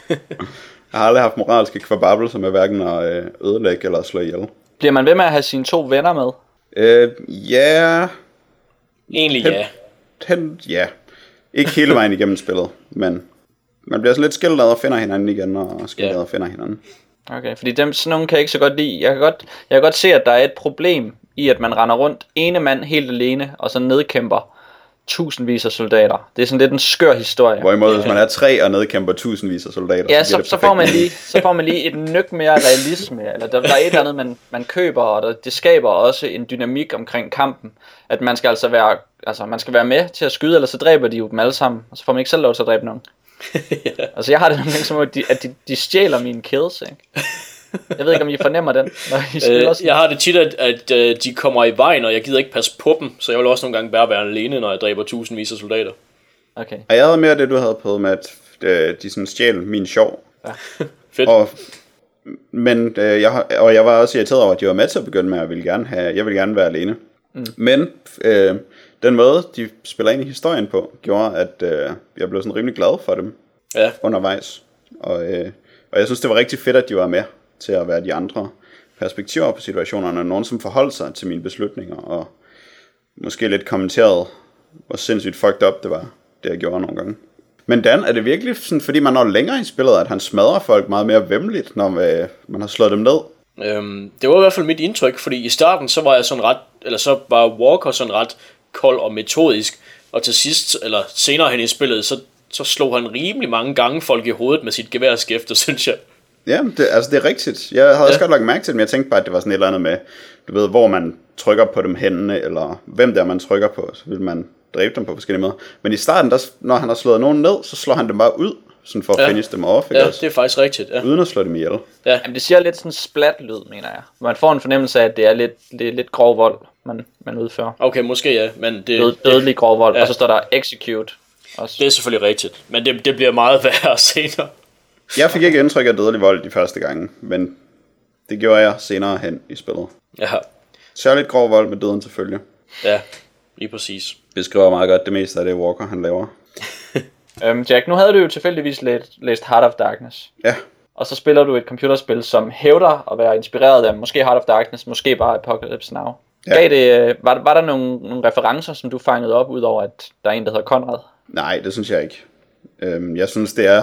Jeg har aldrig haft moralske kvababelser med hverken at øh, ødelægge eller slå ihjel. Bliver man ved med at have sine to venner med? Øh, ja, Egentlig ja. hen, ja. Ikke hele vejen igennem spillet, men man bliver sådan lidt skilt ad og finder hinanden igen, og skilt ad og finder hinanden. Okay, fordi dem, sådan nogle kan jeg ikke så godt lide. Jeg kan godt, jeg kan godt se, at der er et problem i, at man render rundt ene mand helt alene, og så nedkæmper tusindvis af soldater. Det er sådan lidt en skør historie. Hvorimod, hvis man er tre og nedkæmper tusindvis af soldater, Ja, så, så, så, får man lige, så får man lige et nyk mere realisme, eller der, der er et eller andet, man, man køber, og der, det skaber også en dynamik omkring kampen, at man skal altså være, altså man skal være med til at skyde, eller så dræber de jo dem alle sammen, og så får man ikke selv lov til at dræbe nogen. Altså jeg har det gange som, at de, at de, de stjæler mine kills, ikke? Jeg ved ikke, om I fornemmer den, når I spiller Øh, sådan. jeg har det tit, at, at øh, de kommer i vejen, og jeg gider ikke passe på dem, så jeg vil også nogle gange bare være alene, når jeg dræber tusindvis af soldater. Okay. Og jeg havde mere det, du havde på med, at øh, de sådan stjal min sjov. Fedt. Og, men øh, jeg, og jeg var også irriteret over, at de var med til at begynde med, at jeg ville gerne, have, jeg ville gerne være alene. Mm. Men øh, den måde, de spiller ind i historien på, gjorde, at øh, jeg blev sådan rimelig glad for dem Ja, undervejs. Og, øh, og jeg synes, det var rigtig fedt, at de var med til at være de andre perspektiver på situationerne. Nogen, som forholdt sig til mine beslutninger, og måske lidt kommenteret, hvor sindssygt fucked up det var, det jeg gjorde nogle gange. Men Dan, er det virkelig sådan, fordi man når længere i spillet, at han smadrer folk meget mere vemmeligt, når øh, man har slået dem ned? øhm, det var i hvert fald mit indtryk, fordi i starten, så var jeg sådan ret, eller så var Walker sådan ret kold og metodisk, og til sidst, eller senere hen i spillet, så, så slog han rimelig mange gange folk i hovedet med sit geværskæfte, synes jeg. Ja, det, altså det er rigtigt. Jeg havde også godt lagt mærke til det, men jeg tænkte bare, at det var sådan et eller andet med, du ved, hvor man trykker på dem henne, eller hvem der man trykker på, så vil man dræbe dem på forskellige måder. Men i starten, der, når han har slået nogen ned, så slår han dem bare ud, sådan for at Ja. ja. finish dem off, ikke Ja, også? det er faktisk rigtigt, ja. Uden at slå dem ihjel. ja. Jamen, det siger lidt sådan splat-lyd, mener jeg. Man får en fornemmelse af, at det er lidt, lidt, lidt grov vold, man, man udfører. Okay, måske ja, men det, Død, dødelig grov vold, Ja. og så står der execute. Også. det er selvfølgelig rigtigt. Men det, det bliver meget værre senere. Jeg fik ikke indtryk af dødelig vold de første gange, men det gjorde jeg senere hen i spillet. Ja, Særligt grov vold med døden til følge. ja, lige præcis. Beskriver meget godt det meste af det, Walker han laver. Øhm, Jack, nu havde du jo tilfældigvis læst, læst Heart of Darkness. Ja, Og så spiller du et computerspil, som hævder at være inspireret af måske Heart of Darkness, måske bare Apocalypse Now. Ja. Gav det, øh, var, var der nogle, nogle referencer, som du fangede op, udover at der er en, der hedder Conrad? Nej, det synes jeg ikke. Øhm, jeg synes, det er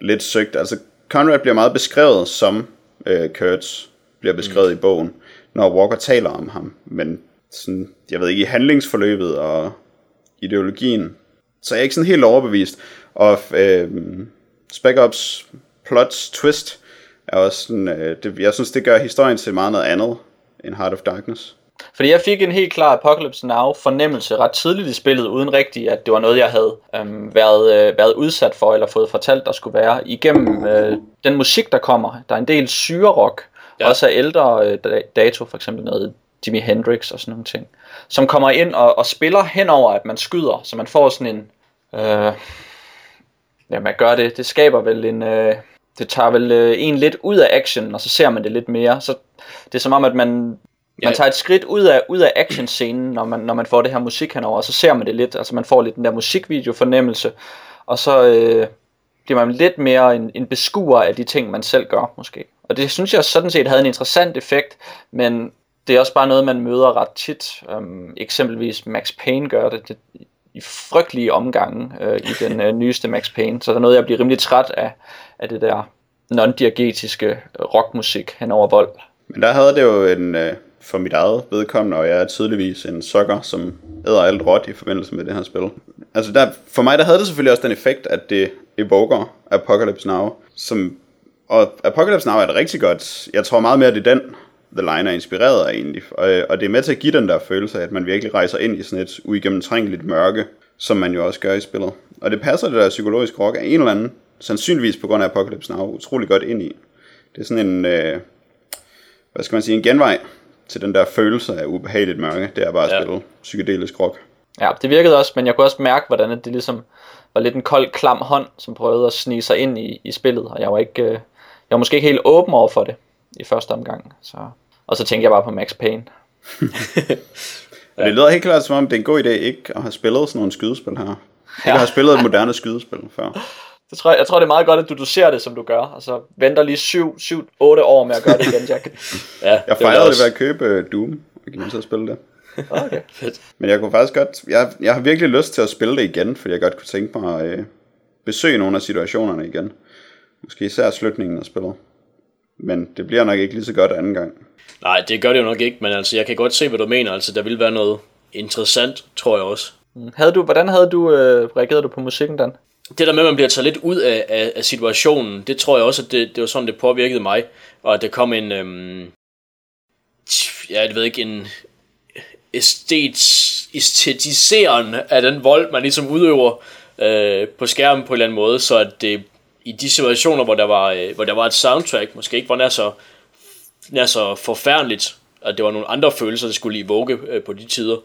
lidt søgt. Altså, Conrad bliver meget beskrevet som øh, Kurtz bliver beskrevet mm. i bogen, når Walker taler om ham. Men sådan, jeg ved ikke, i handlingsforløbet og ideologien, så er jeg ikke sådan helt overbevist. Og øh, Spec Ops plots twist er også sådan, øh, det, jeg synes, det gør historien til meget noget andet end Heart of Darkness. Fordi jeg fik en helt klar Apocalypse Now fornemmelse ret tidligt i spillet, uden rigtigt, at det var noget, jeg havde øhm, været, øh, været udsat for, eller fået fortalt, der skulle være. Igennem øh, den musik, der kommer, der er en del syrerock, Ja. også af ældre øh, da- dato, for eksempel noget Jimi Hendrix og sådan nogle ting, som kommer ind og, og spiller henover, at man skyder, så man får sådan en... Øh, ja, man gør det. Det skaber vel en... Øh, det tager vel øh, en lidt ud af action, og så ser man det lidt mere. Så det er som om, at man man Ja. tager et skridt ud af, ud af actionscenen, når man, når man får det her musik henover, og så ser man det lidt, altså man får lidt den der musikvideo-fornemmelse, og så øh, bliver man lidt mere en, en beskuer af de ting, man selv gør, måske. Og det synes jeg sådan set havde en interessant effekt, men det er også bare noget, man møder ret tit. Um, eksempelvis Max Payne gør det, det i frygtelige omgange øh, i den øh, nyeste Max Payne, så der er noget, jeg bliver rimelig træt af, af det der non-diagetiske rockmusik hen over vold. Men der havde det jo en, øh, for mit eget vedkommende, og jeg er tydeligvis en sokker, som æder alt råt i forbindelse med det her spil. Altså der, for mig der havde det selvfølgelig også den effekt, at det evoker Apocalypse Now, som, og Apocalypse Now er det rigtig godt. Jeg tror meget mere, det er den, The Line er inspireret af egentlig, og, og det er med til at give den der følelse af, at man virkelig rejser ind i sådan et uigennemtrængeligt mørke, som man jo også gør i spillet. Og det passer det der psykologiske rock af en eller anden, sandsynligvis på grund af Apocalypse Now, utrolig godt ind i. Det er sådan en, øh, hvad skal man sige, en genvej til den der følelse af ubehageligt mørke. Det er bare at Ja. spille psykedelisk rock. Ja, det virkede også, men jeg kunne også mærke, hvordan det ligesom var lidt en kold, klam hånd, som prøvede at snige sig ind i, i spillet, og jeg var ikke, øh, jeg var måske ikke helt åben over for det i første omgang. Så. Og så tænkte jeg bare på Max Payne. Og det lyder helt klart som om, det er en god idé ikke at have spillet sådan nogle skydespil her. Ikke Ja. at have spillet et moderne skydespil før. Det tror jeg, jeg tror, det er meget godt, at du doserer det, som du gør, og så venter lige 7-8 år med at gøre det igen, Jack. Ja, Jeg fejrede det ved at købe øh, Doom, og gik til at spille det. Okay. Fedt. Men jeg kunne faktisk godt, jeg, jeg har virkelig lyst til at spille det igen, fordi jeg godt kunne tænke mig at øh, besøge nogle af situationerne igen. Måske især slutningen af spillet. Men det bliver nok ikke lige så godt anden gang. Nej, det gør det jo nok ikke, men altså, jeg kan godt se, hvad du mener. Altså, der vil være noget interessant, tror jeg også. Havde du, hvordan havde du øh, reageret du på musikken, Dan? Det der med, at man bliver taget lidt ud af, af, af situationen, det tror jeg også, at det, det var sådan, det påvirkede mig. Og at der kom en, øhm, ja, jeg ved ikke, en æstet, æstetiseren af den vold, man ligesom udøver øh, på skærmen på en eller anden måde, så at det i de situationer, hvor der var, øh, hvor der var et soundtrack, måske ikke var nær så, nær så forfærdeligt, at det var nogle andre følelser, der skulle evoke øh, på de tider.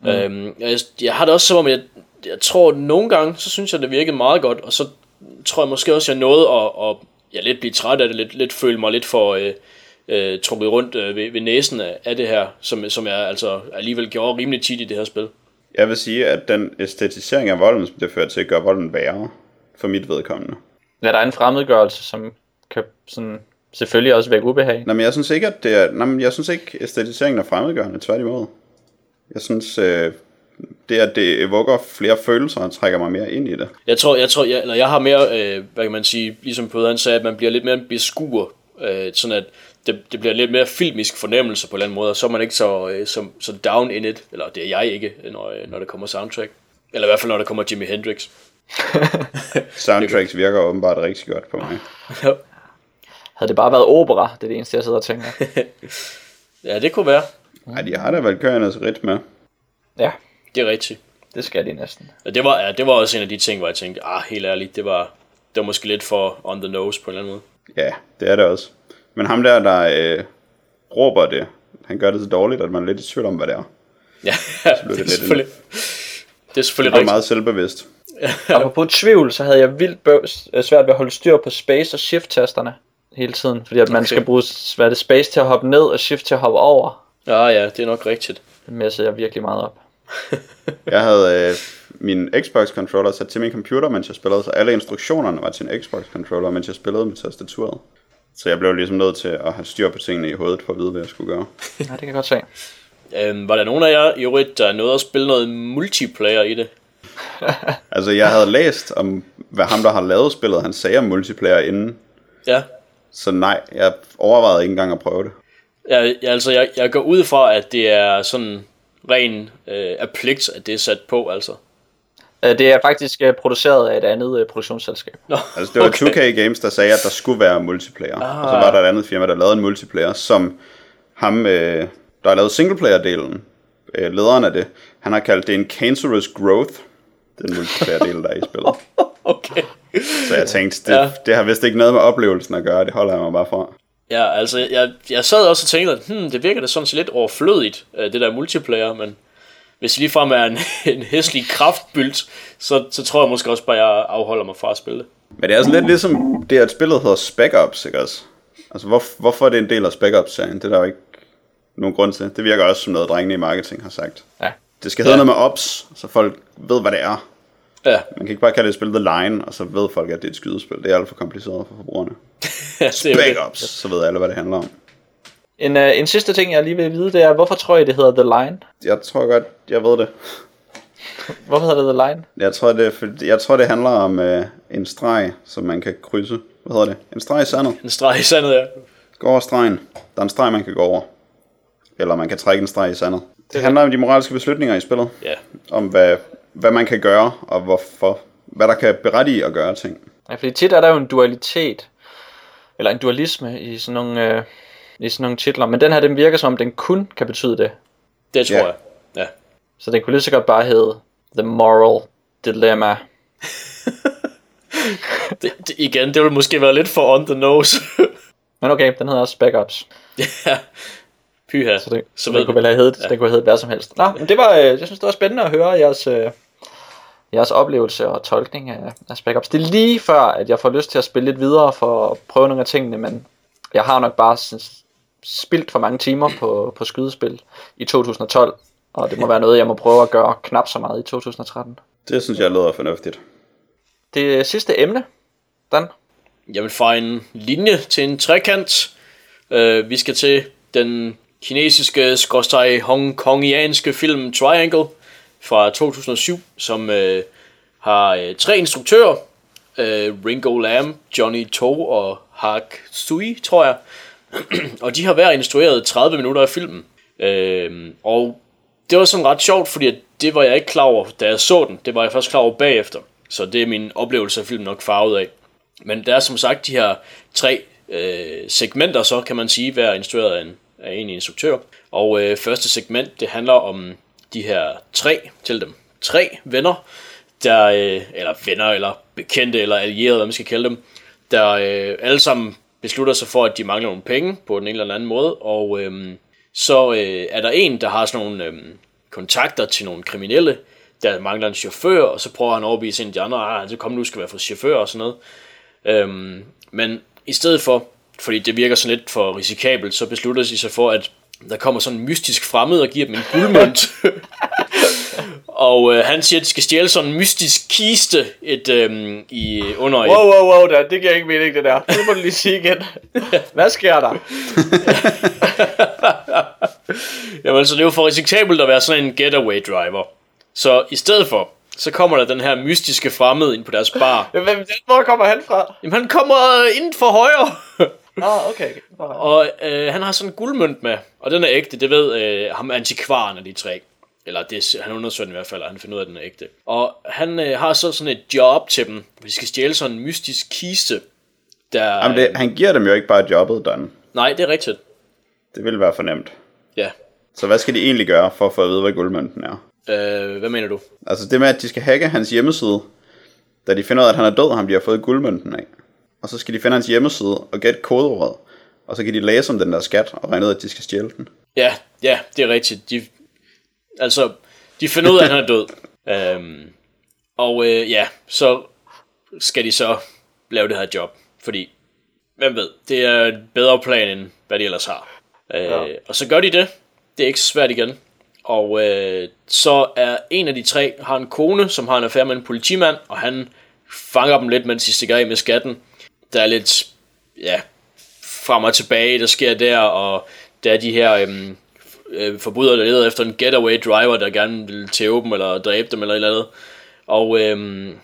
Mm. Øhm, jeg, jeg har det også som om, jeg, jeg tror at nogle gange, så synes jeg, det virkede meget godt, og så tror jeg måske også, jeg nåede at, at ja, lidt blive træt af det, lidt, lidt føle mig lidt for øh, øh, trukket rundt øh, ved, ved næsen af, af det her, som, som jeg altså alligevel gjorde rimelig tit i det her spil. Jeg vil sige, at den æstetisering af volden, som det fører til, gør volden værre for mit vedkommende. Ja, der er en fremmedgørelse, som kan sådan, selvfølgelig også vække ubehag. Nå, men jeg synes ikke, at det er, nej, men jeg synes ikke, æstetiseringen er fremmedgørende, tværtimod. Jeg synes, øh, det at det evoker flere følelser og trækker mig mere ind i det. Jeg tror, jeg, tror, jeg, eller jeg har mere, øh, hvad kan man sige, ligesom på han sagde, at man bliver lidt mere en beskuer, øh, sådan at det, det bliver lidt mere filmisk fornemmelse på en eller anden måde, og så er man ikke så, øh, så, så down in it, eller det er jeg ikke, når, øh, når der kommer soundtrack. Eller i hvert fald, når der kommer Jimi Hendrix. Soundtracks virker åbenbart rigtig godt på mig. Havde det bare været opera, det er det eneste, jeg sidder og tænker. ja, det kunne være. Nej, de har da vel kørendes rytme. Ja, Det er rigtigt. det skal de næsten. Ja, det, var, ja, det var også en af de ting, hvor jeg tænkte, ah, helt ærligt, det var, det var måske lidt for on the nose på en eller anden måde. Ja, det er det også. Men ham der, der øh, råber det, han gør det så dårligt, at man er lidt i tvivl om, hvad det er. Ja, det, det er lidt selvfølgelig, det er selvfølgelig Det er rigtigt. meget selvbevidst. Apropos tvivl, så havde jeg vildt bøvs, øh, svært ved at holde styr på space og shift-tasterne hele tiden. Fordi at man Okay. skal bruge hvad er det, space til at hoppe ned og shift til at hoppe over. Ja, ja, det er nok rigtigt. Det messede jeg virkelig meget op. Jeg havde øh, min Xbox-controller sat til min computer, mens jeg spillede, så alle instruktionerne var til en Xbox-controller, mens jeg spillede med tastaturet. Så jeg blev ligesom nødt til at have styr på tingene i hovedet, for at vide, hvad jeg skulle gøre. Ja, det kan jeg godt se. Øhm, var der nogen af jer i øvrigt, der nåede at spille noget multiplayer i det? Altså, jeg havde læst om, hvad ham, der har lavet spillet, han sagde om multiplayer inden. Ja, Så nej, jeg overvejede ikke engang at prøve det. jeg, jeg, altså, jeg, jeg går ud fra, at det er sådan ren øh, af pligt, at det er sat på, altså. Øh, Det er faktisk øh, produceret af et andet øh, produktionsselskab. Nå, Altså, det var okay. 2K Games, der sagde, at der skulle være multiplayer. Ah. Og så var der et andet firma, der lavede en multiplayer, som ham, øh, der har lavet singleplayer-delen, øh, lederen af det, han har kaldt det en cancerous growth, den multiplayer-del, der er i spillet. okay. Så jeg tænkte, det, Ja. ja. det har vist ikke noget med oplevelsen at gøre, det holder jeg mig bare fra. Ja, altså, jeg, jeg sad også og tænkte, at hmm, det virker da sådan set lidt overflødigt, øh, det der multiplayer, men hvis det ligefrem er en, en hæslig kraftbylt, så, så tror jeg måske også bare, at jeg afholder mig fra at spille det. Men det er sådan lidt ligesom det, at spillet hedder Spec Ops, ikke også? Altså, hvor, hvorfor er det en del af Spec Ops-serien? Det er der jo ikke nogen grund til. Det virker også som noget, drengene i marketing har sagt. Ja. Det skal hedde ja. noget med Ops, så folk ved, hvad det er. Ja, Man kan ikke bare kalde det et spil The Line, og så ved folk, at det er et skydespil. Det er alt for kompliceret for forbrugerne. det er jo Spec det. Ops, så ved alle, hvad det handler om. En, øh, en sidste ting, jeg lige vil vide, det er, hvorfor tror I, det hedder The Line? Jeg tror godt, jeg ved det. Hvorfor hedder det The Line? Jeg tror, det, for- jeg tror, det handler om øh, en streg, som man kan krydse. Hvad hedder det? En streg i sandet. En streg i sandet, ja. Gå over stregen. Der er en streg, man kan gå over. Eller man kan trække en streg i sandet. Det handler om de moralske beslutninger i spillet. Ja, Om hvad, hvad man kan gøre, og hvorfor. Hvad der kan berettige at gøre ting. Ja, fordi tit er der jo en dualitet, eller en dualisme i sådan nogle, øh, i sådan nogle titler, men den her, den virker som om, den kun kan betyde det. det tror Ja. jeg. Ja. Så den kunne lige så godt bare hedde The Moral Dilemma. Det, det, igen, det ville måske være lidt for on the nose. Men okay, den hedder også Backups. ja. Pyha. Så, det, så ved den kunne vel have heddet, ja. den kunne have heddet hvad som helst. Nå, men det var, øh, jeg synes, det var spændende at høre jeres, øh, jeres oplevelse og tolkning af, af Backups. Det er lige før, at jeg får lyst til at spille lidt videre for at prøve nogle af tingene, men jeg har nok bare sådan spildt for mange timer på, på skydespil i 2012, og det må være noget, jeg må prøve at gøre knap så meget i 2013. Det synes jeg lyder fornuftigt. Det sidste emne, Dan. Jeg vil fra en linje til en trekant. Uh, vi skal til den kinesiske, skorstræk hongkongianske film Triangle fra 2007, som øh, har øh, tre instruktører. øh, Ringo Lam, Johnny To og Hark Sui, tror jeg. og de har hver instrueret 30 minutter af filmen. Øh, og det var sådan ret sjovt, fordi det var jeg ikke klar over, da jeg så den. Det var jeg først klar over bagefter. Så det er min oplevelse af filmen nok farvet af. Men der er som sagt de her tre øh, segmenter, så kan man sige, hver instrueret af en, af en instruktør. Og øh, første segment, det handler om de her tre, til dem, tre venner, der, øh, eller venner, eller bekendte, eller allierede, hvad man skal kalde dem, der øh, alle sammen beslutter sig for, at de mangler nogle penge på den ene eller anden måde, og øh, så øh, er der en, der har sådan nogle øh, kontakter til nogle kriminelle, der mangler en chauffør, og så prøver han at overbevise en af de andre, ah, så kom nu skal være for chauffør og sådan noget. Øhm, men i stedet for, fordi det virker sådan lidt for risikabelt, så beslutter de sig for, at der kommer sådan en mystisk fremmed og giver dem en guldmønt. og øh, han siger, at de skal stjæle sådan en mystisk kiste et, øhm, i, under wow, wow, wow, der, det giver ikke mening det der. Det må du lige sige igen. Hvad sker der? Jamen, så det er jo for risikabelt at være sådan en getaway driver. Så i stedet for, så kommer der den her mystiske fremmed ind på deres bar. Hvem, hvor kommer han fra? Jamen, han kommer ind for højre. Ah, okay. okay. og øh, han har sådan en guldmønt med, og den er ægte, det ved øh, ham antikvaren af de tre. Eller det, han undersøger den i hvert fald, og han finder ud af, at den er ægte. Og han øh, har så sådan et job til dem, hvor de skal stjæle sådan en mystisk kiste. Der, Jamen det, han giver dem jo ikke bare jobbet, Dan. Nej, det er rigtigt. Det vil være fornemt. Ja. Så hvad skal de egentlig gøre for at få at vide, hvad guldmønten er? Øh, hvad mener du? Altså det med, at de skal hacke hans hjemmeside, da de finder ud af, at han er død, ham de har fået guldmønten af. Og så skal de finde hans hjemmeside og gætte kodeordet. Og så kan de læse om den der skat og regne ud, at de skal stjæle den. Ja, ja, det er rigtigt. De, altså, de finder ud af, at han er død. øhm, og øh, ja, så skal de så lave det her job. Fordi, hvem ved, det er en bedre plan, end hvad de ellers har. Øh, ja. Og så gør de det. Det er ikke så svært igen. Og øh, så er en af de tre, har en kone, som har en affære med en politimand, og han fanger dem lidt, mens de stikker af med skatten. Der er lidt, ja, frem og tilbage, der sker der, og der er de her øhm, øh, forbrydere, der leder efter en getaway driver, der gerne vil tæve dem, eller dræbe dem, eller et eller andet. Og øhm,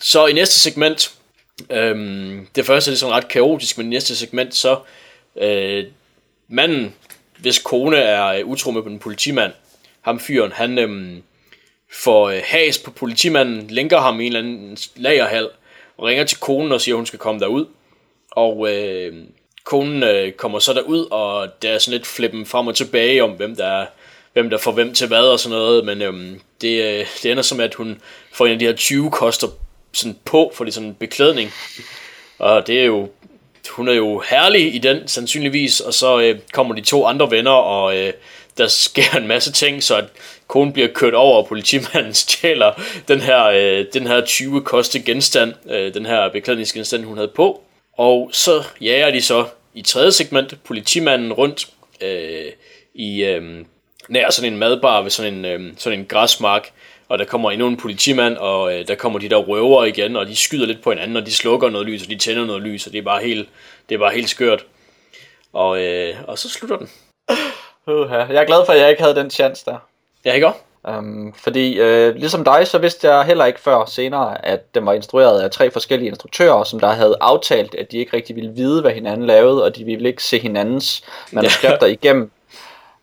så i næste segment, øhm, det første er sådan ret kaotisk, men i næste segment, så øh, manden, hvis kone er øh, utro med en politimand, ham fyren, han øhm, får øh, has på politimanden, lænker ham i en eller anden lagerhal, og ringer til konen og siger, at hun skal komme derud. Og øh, konen øh, kommer så derud, og der er sådan lidt flippen frem og tilbage om, hvem der er, hvem der får hvem til hvad og sådan noget, men øhm, det, øh, det ender som, at hun får en af de her 20 koster sådan på, for det sådan en beklædning. Og det er jo, hun er jo herlig i den, sandsynligvis, og så øh, kommer de to andre venner, og øh, der sker en masse ting, så at konen bliver kørt over, og politimanden stjæler den her, øh, den her 20 koste genstand, øh, den her beklædningsgenstand, hun havde på. Og så jager de så i tredje segment politimanden rundt øh, i øh, nær sådan en madbar ved sådan en, øh, sådan en græsmark, og der kommer endnu en politimand, og øh, der kommer de der røver igen, og de skyder lidt på hinanden, og de slukker noget lys, og de tænder noget lys, og det er bare helt, det er bare helt skørt. Og, øh, og så slutter den. Uh, Jeg er glad for, at jeg ikke havde den chance der. Ja, ikke også? Um, fordi øh, ligesom dig, så vidste jeg heller ikke før senere, at den var instrueret af tre forskellige instruktører, som der havde aftalt, at de ikke rigtig ville vide, hvad hinanden lavede, og de ville ikke se hinandens manuskripter ja. igennem.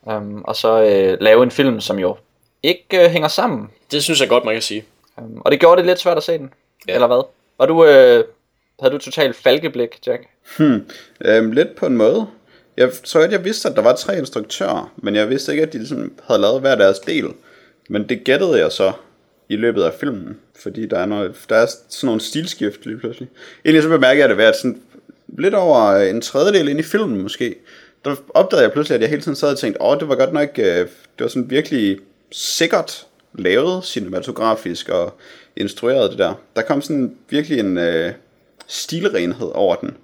Um, og så øh, lave en film, som jo ikke øh, hænger sammen. Det synes jeg godt, man kan sige. Um, og det gjorde det lidt svært at se den, ja. eller hvad? Og du, øh, havde du totalt falkeblik, Jack? Hmm, øhm, lidt på en måde. Jeg tror ikke, jeg vidste, at der var tre instruktører, men jeg vidste ikke, at de ligesom havde lavet hver deres del. Men det gættede jeg så i løbet af filmen, fordi der er, noget, der er sådan nogle stilskift lige pludselig. Egentlig så bemærker jeg det ved, at sådan lidt over en tredjedel ind i filmen måske, der opdagede jeg pludselig, at jeg hele tiden sad og tænkte, åh, det var godt nok, øh, det var sådan virkelig sikkert lavet cinematografisk og instrueret det der. Der kom sådan virkelig en øh, stilrenhed over den,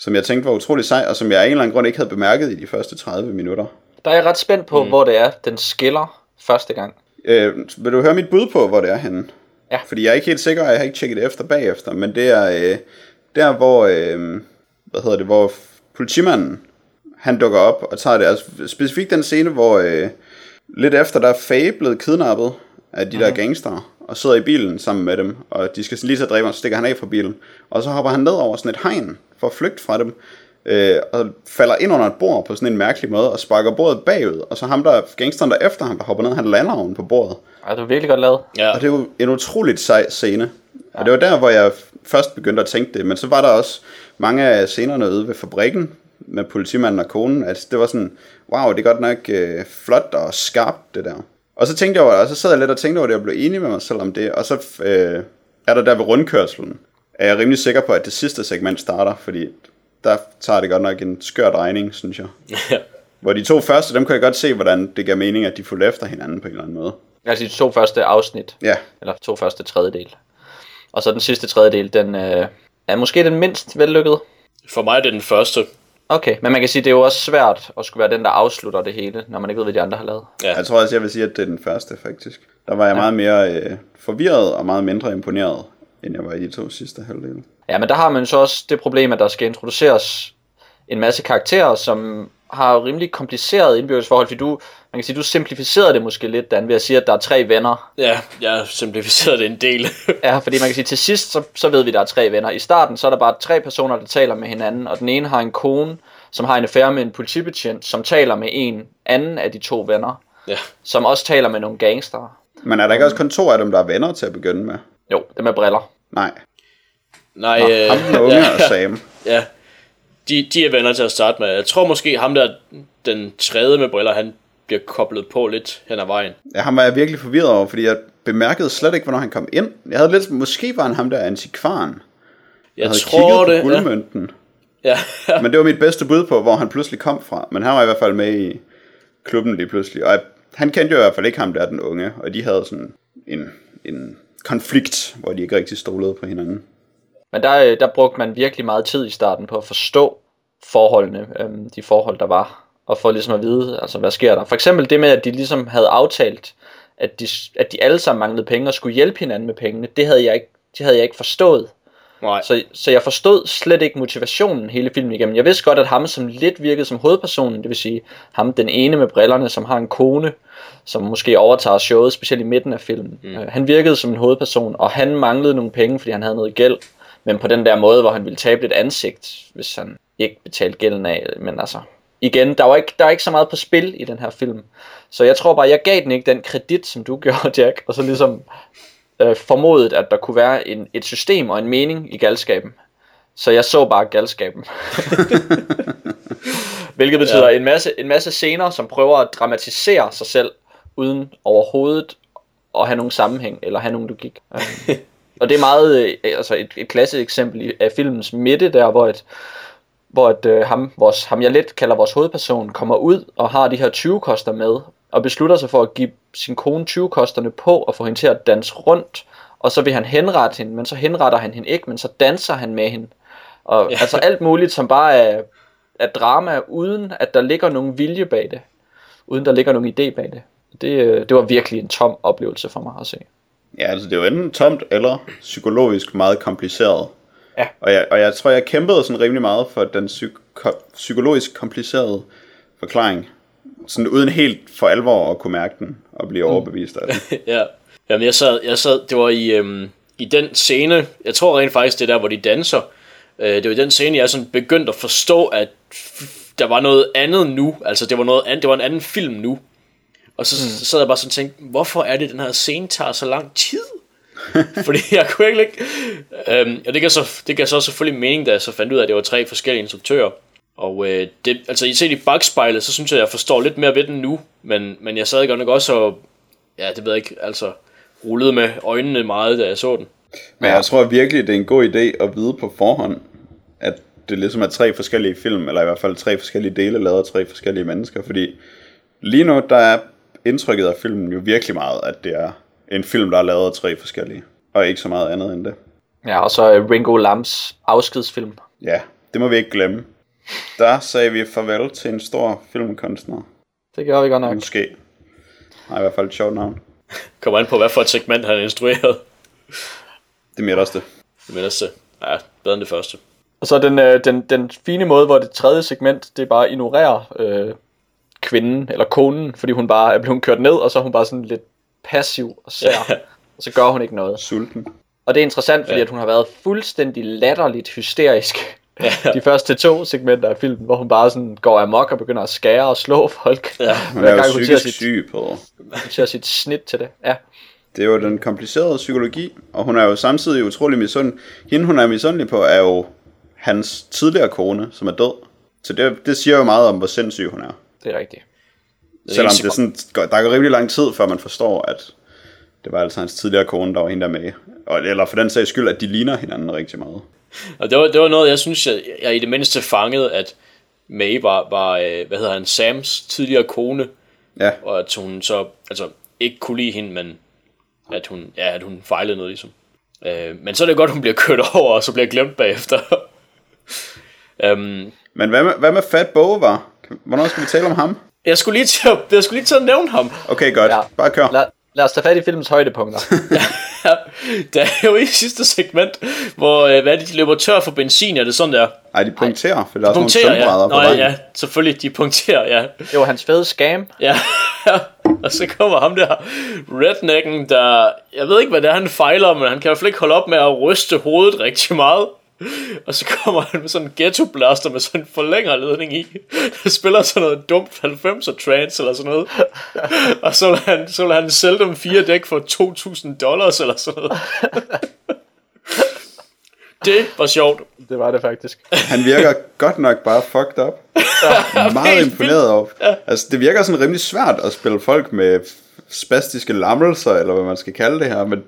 som jeg tænkte var utrolig sej, og som jeg af en eller anden grund ikke havde bemærket i de første 30 minutter. Der er jeg ret spændt på, mm. hvor det er, den skiller første gang. Øh, vil du høre mit bud på, hvor det er henne? Ja. Fordi jeg er ikke helt sikker, og jeg har ikke tjekket det efter bagefter, men det er øh, der, hvor, øh, hvad hedder det, hvor politimanden, han dukker op og tager det. Altså specifikt den scene, hvor øh, lidt efter, der er Faye blevet kidnappet af de mm. der gangster, og sidder i bilen sammen med dem, og de skal lige så dræbe ham, så stikker han af fra bilen. Og så hopper han ned over sådan et hegn for at flygte fra dem, øh, og falder ind under et bord på sådan en mærkelig måde, og sparker bordet bagud, og så ham der, gangsteren der efter ham, der hopper ned, han lander oven på bordet. Ej, det var virkelig godt lavet. Ja. Og det er jo en utroligt sej scene. Og det var der, hvor jeg først begyndte at tænke det. Men så var der også mange af scenerne ude ved fabrikken med politimanden og konen. At det var sådan, wow, det er godt nok øh, flot og skarpt, det der. Og så tænkte jeg over det, og så sad jeg lidt og tænkte over det, og blev enig med mig selv om det. Og så øh, er der der ved rundkørselen, er jeg rimelig sikker på, at det sidste segment starter, fordi der tager det godt nok en skør drejning, synes jeg. Ja. Hvor de to første, dem kan jeg godt se, hvordan det gav mening, at de fulgte efter hinanden på en eller anden måde. Altså de to første afsnit, Ja, eller to første tredjedel. Og så den sidste tredjedel, den øh, er måske den mindst vellykkede. For mig er det den første. Okay, men man kan sige, det er jo også svært at skulle være den, der afslutter det hele, når man ikke ved, hvad de andre har lavet. Ja. Jeg tror også, jeg vil sige, at det er den første, faktisk. Der var jeg meget mere øh, forvirret og meget mindre imponeret, end jeg var i de to sidste halvdele. Ja, men der har man så også det problem, at der skal introduceres en masse karakterer, som har rimelig kompliceret indbyrdes forhold, fordi du, man kan sige, du simplificerede det måske lidt, Dan, ved at sige, at der er tre venner. Ja, jeg har simplificeret det en del. Ja, fordi man kan sige, til sidst, så, så ved vi, at der er tre venner. I starten, så er der bare tre personer, der taler med hinanden, og den ene har en kone, som har en affære med en politibetjent, som taler med en anden af de to venner, ja. som også taler med nogle gangster. Men er der ikke også kun to af dem, der er venner til at begynde med? Jo, det med briller. Nej. Nej, Nå, øh, ham den unge ja, og Sam. ja. De, de er venner til at starte med. Jeg tror måske, ham der, den tredje med briller, han bliver koblet på lidt hen ad vejen. Ja, ham var jeg virkelig forvirret over, fordi jeg bemærkede slet ikke, hvornår han kom ind. Jeg havde lidt, måske var han ham der antikvaren. Jeg havde tror det. på Ja. guldmønten. Ja. Men det var mit bedste bud på, hvor han pludselig kom fra. Men han var i hvert fald med i klubben lige pludselig. Og jeg, han kendte jo i hvert fald ikke ham der, den unge. Og de havde sådan en, en konflikt, hvor de ikke rigtig stolede på hinanden. Men der, øh, der brugte man virkelig meget tid i starten på at forstå forholdene, øhm, de forhold, der var, og for ligesom at vide, altså hvad sker der. For eksempel det med, at de ligesom havde aftalt, at de, at de alle sammen manglede penge og skulle hjælpe hinanden med pengene, det havde jeg ikke, det havde jeg ikke forstået. Nej. Så, så jeg forstod slet ikke motivationen hele filmen igennem. Jeg vidste godt, at ham som lidt virkede som hovedpersonen, det vil sige ham den ene med brillerne, som har en kone, som måske overtager showet, specielt i midten af filmen. Mm. Øh, han virkede som en hovedperson, og han manglede nogle penge, fordi han havde noget gæld. Men på den der måde, hvor han ville tabe lidt ansigt, hvis han ikke betalte gælden af. Men altså, igen, der var ikke, der er ikke så meget på spil i den her film. Så jeg tror bare, jeg gav den ikke den kredit, som du gjorde, Jack, og så ligesom øh, formodet, at der kunne være en, et system og en mening i galskaben. Så jeg så bare galskaben. Hvilket betyder ja. en, masse, en masse scener, som prøver at dramatisere sig selv, uden overhovedet at have nogen sammenhæng, eller have nogen logik. Og det er meget, øh, altså et, et klassisk eksempel af filmens midte, der hvor et, hvor et, øh, ham, vores, ham jeg lidt kalder vores hovedperson, kommer ud og har de her 20-koster med, og beslutter sig for at give sin kone 20-kosterne på, og få hende til at danse rundt, og så vil han henrette hende, men så henretter han hende ikke, men så danser han med hende. Og ja. altså alt muligt, som bare er, er drama, uden at der ligger nogen vilje bag det. Uden der ligger nogen idé bag det. Det, øh, det var virkelig en tom oplevelse for mig at se. Ja, altså det jo enten tomt eller psykologisk meget kompliceret. Ja. Og jeg, og jeg tror, jeg kæmpede sådan rimelig meget for den psyko- psykologisk komplicerede forklaring. Sådan uden helt for alvor at kunne mærke den og blive overbevist af den. ja. Jamen, jeg sad, jeg sad, det var i, øhm, i den scene, jeg tror rent faktisk, det er der, hvor de danser, øh, det var i den scene, jeg sådan begyndte at forstå, at f- der var noget andet nu, altså det var, noget andet, det var en anden film nu. Og så, mm. så sad jeg bare sådan og tænkte, hvorfor er det, den her scene tager så lang tid? Fordi jeg kunne ikke lægge... Øhm, og det gav, så, det gav så selvfølgelig mening, da jeg så fandt ud af, at det var tre forskellige instruktører. Og øh, det, altså i set i bagspejlet, så synes jeg, at jeg forstår lidt mere ved den nu. Men, men jeg sad godt nok også og, ja, det ved jeg ikke, altså rullede med øjnene meget, da jeg så den. Men jeg tror virkelig, det er en god idé at vide på forhånd, at det ligesom er tre forskellige film, eller i hvert fald tre forskellige dele lavet af tre forskellige mennesker, fordi lige nu, der er indtrykket af filmen jo virkelig meget, at det er en film, der er lavet af tre forskellige, og ikke så meget andet end det. Ja, og så øh, Ringo Lams afskedsfilm. Ja, det må vi ikke glemme. Der sagde vi farvel til en stor filmkunstner. Det gør vi godt nok. Måske. Nej, i hvert fald et sjovt navn. Kommer an på, hvad for et segment han instrueret. Det midterste. Det mindste. Ja, bedre end det første. Og så den, øh, den, den fine måde, hvor det tredje segment, det er bare at ignorere øh, kvinden eller konen, fordi hun bare er blevet kørt ned, og så er hun bare sådan lidt passiv og sær. Ja. og så gør hun ikke noget. Sulten. Og det er interessant, fordi Ja. at hun har været fuldstændig latterligt hysterisk Ja. de første to segmenter af filmen, hvor hun bare sådan går amok og begynder at skære og slå folk. Ja. Hun er jo psykisk sit, syg på. hun sit snit til det. Ja. Det er jo den komplicerede psykologi, og hun er jo samtidig utrolig misundelig. Hende, hun er misundelig på, er jo hans tidligere kone, som er død. Så det, det siger jo meget om, hvor sindssyg hun er. Det er rigtigt. Selvom det er sådan, går- der går rimelig lang tid, før man forstår, at det var altså hans tidligere kone, der var hende der med. Og, eller for den sags skyld, at de ligner hinanden rigtig meget. Og det var, det var noget, jeg synes, jeg, jeg i det mindste fangede, at May var, var øh, hvad hedder han, Sams tidligere kone, Ja, og at hun så altså, ikke kunne lide hende, men at hun, ja, at hun fejlede noget ligesom. Øh, men så er det godt, hun bliver kørt over, og så bliver glemt bagefter. um, men hvad med, hvad med Fat Bove? Hvornår skal vi tale om ham? Jeg, skulle lige til at, jeg skulle lige til at nævne ham. Okay, godt. Ja. Bare kør. Lad, lad os tage fat i filmens højdepunkter. Ja, der er jo i sidste segment, hvor øh, hvad er det, de løber tør for benzin, er det sådan der? Ej, de punkterer, for der er sådan nogle Punkterer, ja. sømbrædder på Nå, ja, vejen. ja, selvfølgelig, de punkterer, ja. Det var hans fede scam. Ja, og så kommer ham der rednecken, der, jeg ved ikke hvad det er han fejler, men han kan i hvert fald ikke holde op med at ryste hovedet rigtig meget. Og så kommer han med sådan en ghetto blaster med sådan en forlængerledning i. Der spiller sådan noget dumt 90'er trance eller sådan noget. Og så vil han, så vil han sælge dem fire dæk for 2.000 dollars eller sådan noget. Det var sjovt. Det var det faktisk. Han virker godt nok bare fucked up. Meget helt imponeret over. Altså, det virker sådan rimelig svært at spille folk med spastiske lammelser, eller hvad man skal kalde det her, men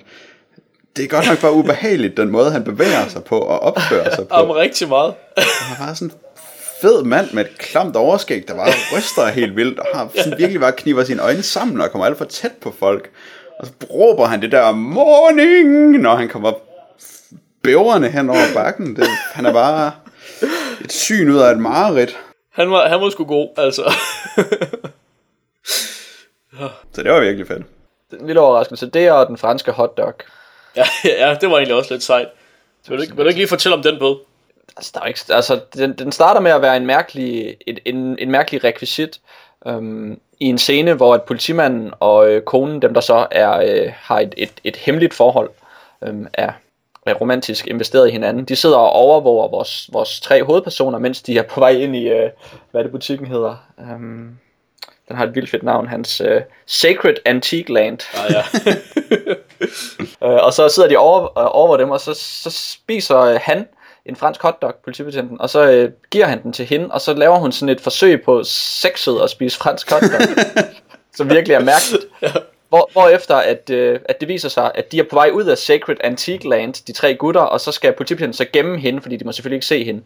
det er godt nok bare ubehageligt, den måde, han bevæger sig på og opfører sig Om på. rigtig meget. Han var sådan en fed mand med et klamt overskæg, der bare ryster helt vildt, og har sådan virkelig bare kniver sine øjne sammen og kommer alt for tæt på folk. Og så råber han det der morning, når han kommer bævrende hen over bakken. Det, han er bare et syn ud af et mareridt. Han var, han var sgu god, altså. Så det var virkelig fedt. En lille overraskelse. Det og den franske hotdog. ja, ja, det var egentlig også lidt sejt. Vil du, ikke, vil du ikke lige fortælle om den bøde? Altså, der er ikke, altså den, den starter med at være en mærkelig, et, en, en mærkelig rekvisit øhm, i en scene, hvor at politimanden og øh, konen, dem der så er, øh, har et, et, et hemmeligt forhold, øhm, er, er romantisk investeret i hinanden. De sidder og overvåger vores, vores tre hovedpersoner, mens de er på vej ind i, øh, hvad det butikken hedder. Øhm, den har et vildt fedt navn, hans øh, Sacred Antique Land. Ah, ja. Øh, og så sidder de over, øh, over dem, og så, så spiser øh, han en fransk hotdog, politibetjenten, og så øh, giver han den til hende, og så laver hun sådan et forsøg på sexet at spise fransk hotdog, som virkelig er mærkeligt. Hvor, hvorefter at, øh, at det viser sig, at de er på vej ud af Sacred Antique Land, de tre gutter, og så skal politibetjenten så gemme hende, fordi de må selvfølgelig ikke se hende,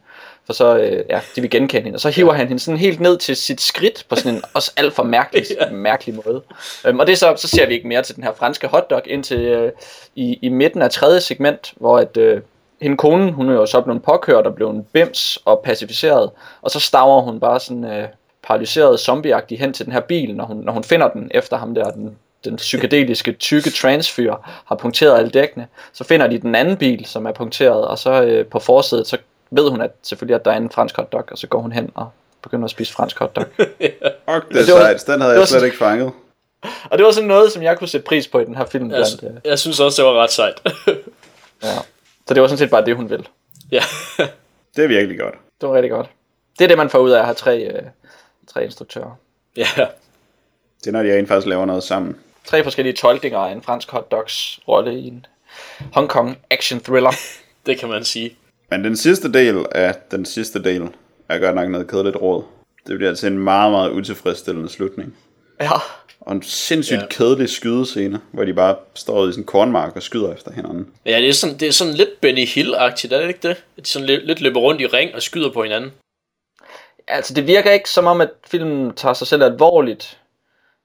for så, øh, ja, de vil genkende hende. Og så hiver han hende sådan helt ned til sit skridt, på sådan en også alt for mærkelig, mærkelig måde. Øhm, og det er så, så ser vi ikke mere til den her franske hotdog, indtil øh, i, i midten af tredje segment, hvor at, øh, hende konen, hun er jo så blevet påkørt og blevet bims og pacificeret, og så staver hun bare sådan øh, paralyseret zombieagtig hen til den her bil, når hun, når hun finder den efter ham der, den, den psykedeliske tykke transfyr har punkteret alle dækkene. Så finder de den anden bil, som er punkteret, og så øh, på forsædet, så ved hun at selvfølgelig, at der er en fransk hotdog, og så går hun hen og begynder at spise fransk hotdog. Fuck, det er det var- sejt. Den havde jeg slet sådan- ikke fanget. og det var sådan noget, som jeg kunne sætte pris på i den her film. Jeg, Blandt, øh, jeg synes også, det var ret sejt. ja. Så det var sådan set bare det, hun ville. ja. Det er virkelig godt. Det var rigtig godt. Det er det, man får ud af at have tre, øh, tre instruktører. ja. Det er, når de rent faktisk laver noget sammen. Tre forskellige tolkninger af en fransk hotdogs rolle i en Hong Kong action thriller. Det kan man sige. Men den sidste del af den sidste del er godt nok noget kedeligt råd. Det bliver altså en meget, meget utilfredsstillende slutning. ja. Og en sindssygt Ja. kedelig skydescene, hvor de bare står i sådan en kornmark og skyder efter hinanden. Ja, det er sådan, det er sådan lidt Benny Hill-agtigt, er det ikke det? At de sådan lidt, lidt løber rundt i ring og skyder på hinanden. Altså, det virker ikke som om, at filmen tager sig selv alvorligt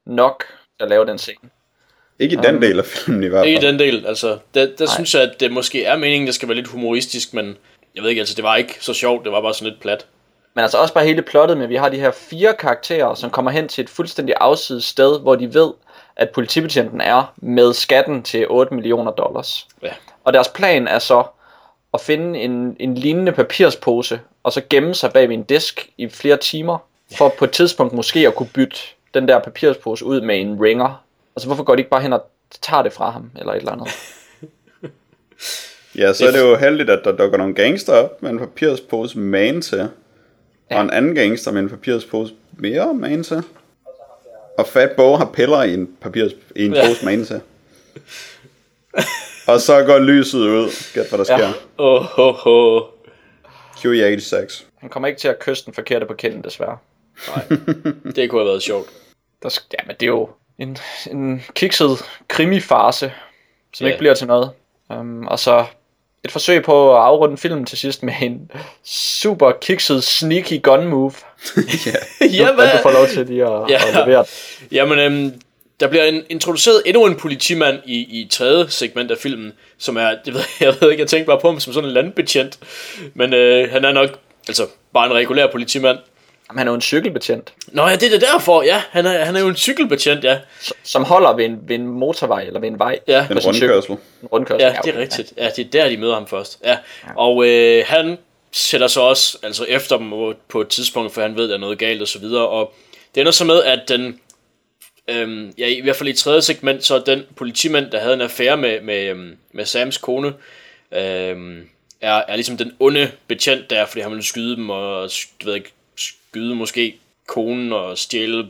nok at lave den scene. Ikke i den del af filmen i hvert Ikke i fald. den del, altså. Der, der synes jeg, at det måske er meningen, det skal være lidt humoristisk, men jeg ved ikke, altså det var ikke så sjovt, det var bare sådan lidt plat. Men altså også bare hele plottet med, at vi har de her fire karakterer, som kommer hen til et fuldstændig afsides sted, hvor de ved, at politibetjenten er med skatten til 8 millioner dollars. Ja. Og deres plan er så at finde en, en lignende papirspose, og så gemme sig bag ved en disk i flere timer, for på et tidspunkt måske at kunne bytte den der papirspose ud med en ringer. Altså hvorfor går de ikke bare hen og tager det fra ham, eller et eller andet. Ja, så er det jo heldigt, at der dukker nogle gangster op med en papirspose man til. Ja. Og en anden gangster med en papirspose mere man til. Og Fat Bo har piller i en, papirs, i en Ja. pose man til. Og så går lyset ud. Gæt, hvad der sker. Ja. Ja. Åh, ho, ho. QE86. Han kommer ikke til at kysse den forkerte på kinden, desværre. Det kunne have været sjovt. Der sk- ja, men det er jo en, en kikset krimifarse, som Ja. ikke bliver til noget. Um, og så et forsøg på at afrunde filmen til sidst med en super kikset sneaky gun move. ja. ja, du får lov til lige at, Ja. at levere. Jamen, øhm, der bliver en, introduceret endnu en politimand i, i tredje segment af filmen, som er, det ved, jeg ved ikke, jeg tænkte bare på ham som sådan en landbetjent, men øh, han er nok, altså, bare en regulær politimand. Jamen, han er jo en cykelbetjent, Nå ja, det er det derfor, ja, han er, han er jo en cykelbetjent, ja. som holder ved en, ved en motorvej eller ved en vej. Ja, En rundkørsel. En rundkørsel. Ja, det er rigtigt. Ja, det er der, de møder ham først. Ja. Og øh, han sætter så også altså efter dem på et tidspunkt, for han ved, at der er noget galt og så videre. Og det ender så med, at den, øhm, ja, i hvert fald i tredje segment, så den politimand, der havde en affære med, med, øhm, med Sams kone, øhm, er, er ligesom den onde betjent der, fordi han vil skyde dem og du ved ikke, skyde måske konen og stjæle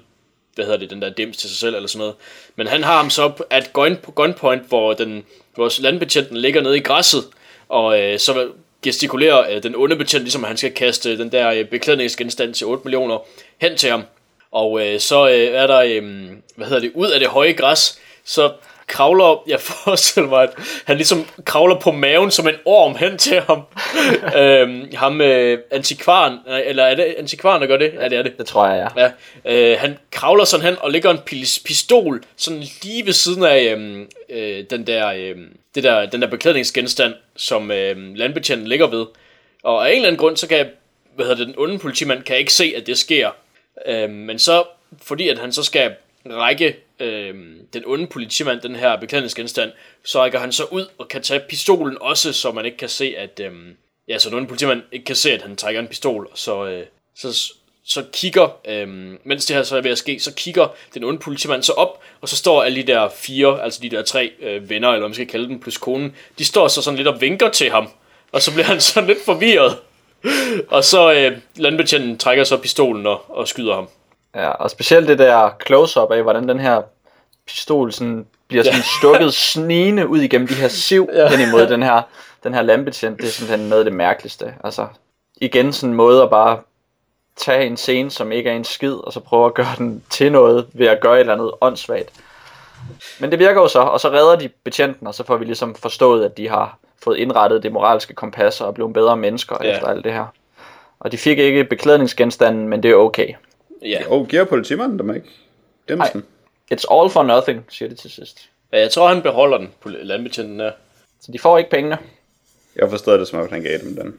hvad hedder det, den der dims til sig selv eller sådan noget. Men han har ham så op at gun, gunpoint, hvor den, vores landbetjenten ligger nede i græsset, og øh, så gestikulerer øh, den onde betjent, ligesom at han skal kaste den der øh, beklædningsgenstand til 8 millioner hen til ham. Og øh, så øh, er der, øh, hvad hedder det, ud af det høje græs, så kravler, jeg forestiller mig, at han ligesom kravler på maven som en orm hen til ham. øhm, ham øh, antikvaren, eller er det antikvaren, der gør det? Ja, det er det. Det tror jeg, ja. Ja, øh, han kravler sådan hen og lægger en pis- pistol sådan lige ved siden af øhm, øh, den der, øh, det der, den der beklædningsgenstand, som øh, landbetjenten ligger ved. Og af en eller anden grund, så kan hvad hedder det, den onde politimand kan ikke se, at det sker. Øh, men så, fordi at han så skal række øh, den onde politimand, den her beklædningsgenstand, så rækker han så ud og kan tage pistolen også, så man ikke kan se, at... Øh, ja, så den onde politimand ikke kan se, at han trækker en pistol, så, øh, så, så kigger, øhm, mens det her så er ved at ske, så kigger den onde politimand så op, og så står alle de der fire, altså de der tre øh, venner, eller hvad man skal kalde dem, plus konen, de står så sådan lidt og vinker til ham, og så bliver han sådan lidt forvirret. Og så øh, landbetjenten trækker så pistolen og, og skyder ham. Ja, og specielt det der close-up af, hvordan den her pistol sådan bliver sådan stukket snigende ud igennem de her siv ja. hen imod den her, den her landbetjent. Det er simpelthen noget af det mærkeligste. Altså, igen sådan en måde at bare tage en scene, som ikke er en skid, og så prøve at gøre den til noget ved at gøre et eller andet åndssvagt. Men det virker jo så, og så redder de betjenten, og så får vi ligesom forstået, at de har fået indrettet det moralske kompas og er blevet bedre mennesker Ja. ja. efter alt det her. Og de fik ikke beklædningsgenstanden, men det er okay. Ja. Og giver politimanden dem ikke? Demsen. It's all for nothing, siger de til sidst. ja, jeg tror han beholder den, landbetjenten der. Så de får ikke pengene. Jeg forstod det som om, at han gav dem den.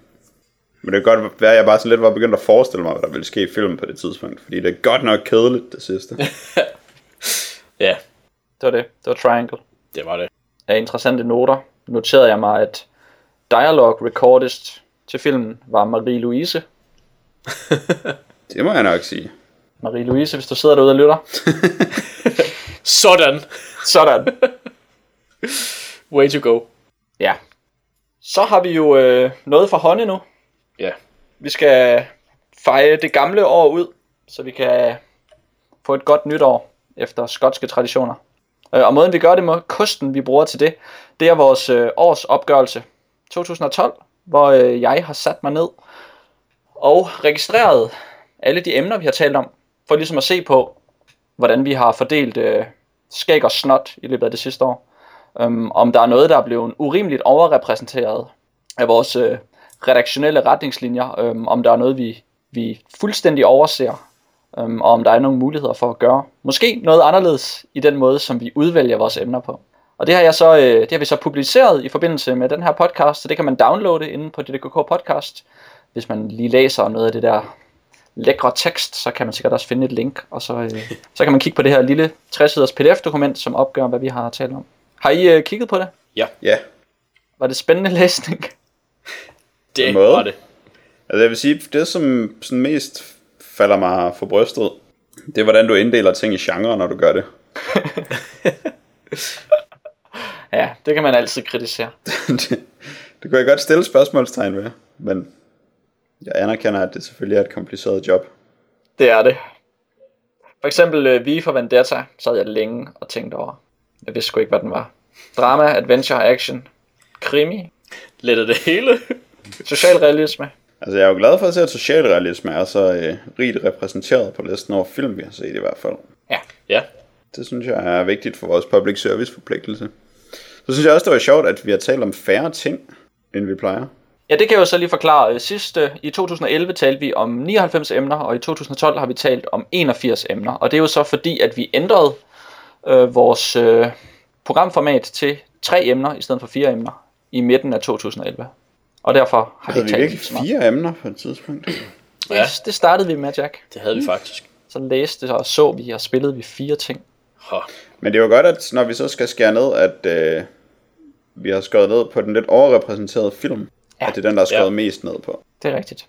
Men det kan godt være, at jeg bare sådan lidt var begyndt at forestille mig, hvad der ville ske i filmen på det tidspunkt. Fordi det er godt nok kedeligt, det sidste. Ja, Det var det. Det var Triangle. det var det. Af interessante noter noterede jeg mig, at dialogue recordist til filmen var Marie-Louise. Det må jeg nok sige. Marie-Louise, hvis du sidder derude og lytter. Sådan. Sådan. Way to go. Ja. Så har vi jo øh, noget for hånden nu. Ja. Vi skal feje det gamle år ud, så vi kan få et godt nytår efter skotske traditioner. Øh, Og måden vi gør det med kosten, vi bruger til det, det er vores øh, års opgørelse 2012, hvor øh, jeg har sat mig ned og registreret alle de emner, vi har talt om, for ligesom at se på, hvordan vi har fordelt øh, skæg og snot i løbet af det sidste år. Um, om der er noget, der er blevet urimeligt overrepræsenteret af vores øh, redaktionelle retningslinjer, øhm, om der er noget, vi, vi fuldstændig overser, øhm, og om der er nogle muligheder for at gøre måske noget anderledes i den måde, som vi udvælger vores emner på. Og det har, jeg så, øh, det har vi så publiceret i forbindelse med den her podcast, så det kan man downloade inde på DDKK Podcast. Hvis man lige læser noget af det der lækre tekst, så kan man sikkert også finde et link, og så, øh, så kan man kigge på det her lille 60-siders pdf-dokument, som opgør, hvad vi har talt om. Har I øh, kigget på det? Ja, Ja. Var det spændende læsning? det måde. var det. Altså jeg vil sige, det som sådan mest falder mig for brystet, det er hvordan du inddeler ting i genre, når du gør det. det kan man altid kritisere. det, det kunne jeg godt stille spørgsmålstegn ved, men jeg anerkender, at det selvfølgelig er et kompliceret job. Det er det. For eksempel øh, V for Vendetta sad jeg længe og tænkte over. Jeg vidste sgu ikke, hvad den var. Drama, adventure, action, krimi, Lidt af det hele. socialrealisme. Altså, jeg er jo glad for at se, at socialrealisme er så øh, rigt repræsenteret på listen over film, vi har set i hvert fald. Ja. Ja, Det synes jeg er vigtigt for vores public service forpligtelse. Så synes jeg også, det var sjovt, at vi har talt om færre ting, end vi plejer. Ja, det kan jeg jo så lige forklare. Sidst øh, i 2011 talte vi om 99 emner, og i 2012 har vi talt om 81 emner. Og det er jo så fordi, at vi ændrede øh, vores øh, programformat til tre emner i stedet for fire emner i midten af 2011. Og derfor har vi Havde ikke vi talt virkelig fire emner på et tidspunkt? Ja. Ja. Det startede vi med, Jack. det havde vi faktisk. Så læste og så vi og spillede vi fire ting. Ha. Men det er jo godt, at når vi så skal skære ned, at øh, vi har skåret ned på den lidt overrepræsenterede film. Ja. At det er den, der er skåret Ja. mest ned på. Det er rigtigt.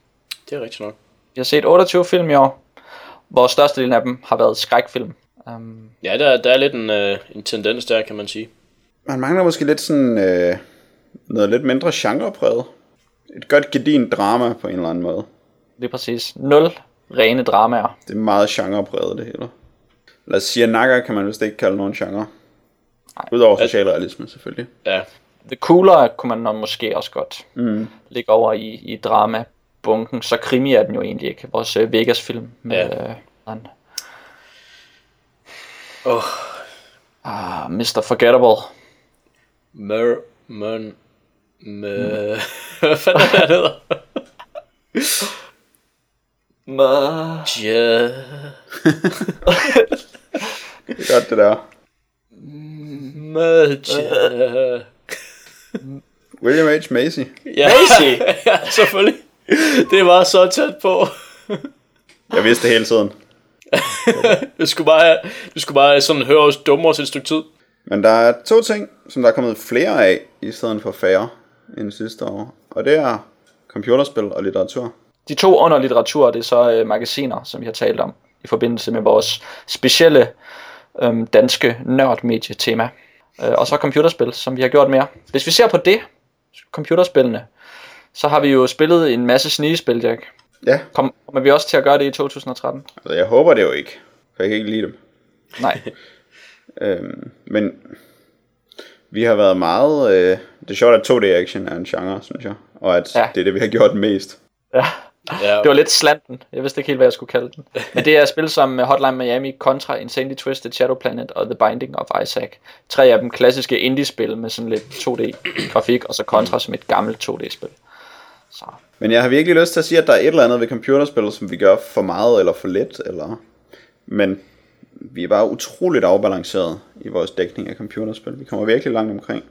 Det er rigtigt nok. Vi har set 28 film i år, hvor størstedelen af dem har været skrækfilm. Um, Ja, der, der er lidt en, øh, en tendens der, kan man sige. Man mangler måske lidt sådan øh, noget lidt mindre genrepræget. Et godt gedin drama på en eller anden måde. det er præcis. Nul rene dramaer. Det er meget genrepræget det hele. Lad os sige, at Naga kan man vist ikke kalde nogen genre. Udover socialrealisme selvfølgelig. Ja, The Cooler kunne man nok måske også godt mm. ligge over i, i drama-bunken. Så krimi er den jo egentlig ikke. Vores uh, Vegas-film med... Ja. Ja. Uh, Åh, ah, Mr. Forgettable. Mer... Men... Med... Hvad fanden er det, han hedder? Ma- Ja... Det er godt det der. Med... William H. Macy. Ja, ja, selvfølgelig. Det var så tæt på. Jeg vidste det hele tiden. Du skulle bare, du skulle bare sådan høre os dumme os et stykke tid. Men der er to ting, som der er kommet flere af, i stedet for færre end sidste år. Og det er computerspil og litteratur. De to under litteratur, det er så uh, magasiner, som vi har talt om i forbindelse med vores specielle um, danske nørdmedie-tema. Uh, og så computerspil, som vi har gjort mere. Hvis vi ser på det, computerspillene, så har vi jo spillet en masse snigespil, Jack. Ja, Kom- Kommer vi også til at gøre det i 2013? altså jeg håber det jo ikke, for jeg kan ikke lide dem. Nej. Øhm, men vi har været meget... Øh, det er sjovt, at 2D-action er en genre, synes jeg. Og at Ja. det er det, vi har gjort mest. Ja. Ja, Det var lidt slanten. Jeg vidste ikke helt, hvad jeg skulle kalde den. Men det er spil som Hotline Miami, Contra, Insanely Twisted, Shadow Planet og The Binding of Isaac. Tre af dem klassiske indie-spil med sådan lidt 2D-grafik, og så Contra som et gammelt 2D-spil. Så Men jeg har virkelig lyst til at sige, at der er et eller andet ved computerspil, som vi gør for meget eller for lidt. Eller... Men vi er bare utroligt afbalanceret i vores dækning af computerspil. Vi kommer virkelig langt omkring.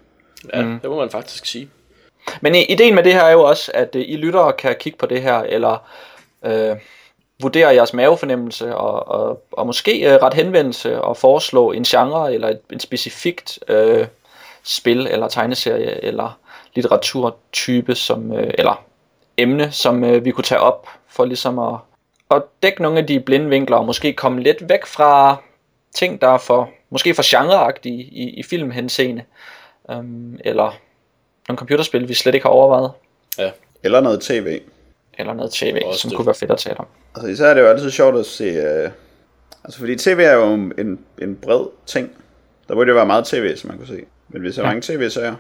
ja det må man faktisk sige. Men ideen med det her er jo også, at øh, I lyttere kan kigge på det her, eller øh, vurdere jeres mavefornemmelse, og, og, og måske øh, ret henvendelse og foreslå en genre, eller et, en specifikt øh, spil, eller tegneserie, eller litteraturtype, som, øh, eller emne, som øh, vi kunne tage op, for ligesom at, at dække nogle af de blinde vinkler, og måske komme lidt væk fra ting, der er for, måske for genreagtige i, i filmhenseende, øhm, eller nogle computerspil, vi slet ikke har overvejet, Ja, Eller noget tv. eller noget tv, Også som det. kunne være fedt at tale om. Altså især er det jo altid sjovt at se... Øh... Altså fordi tv er jo en, en bred ting. Der burde jo være meget tv, som man kunne se. Men vi ser ja. mange tv-serier.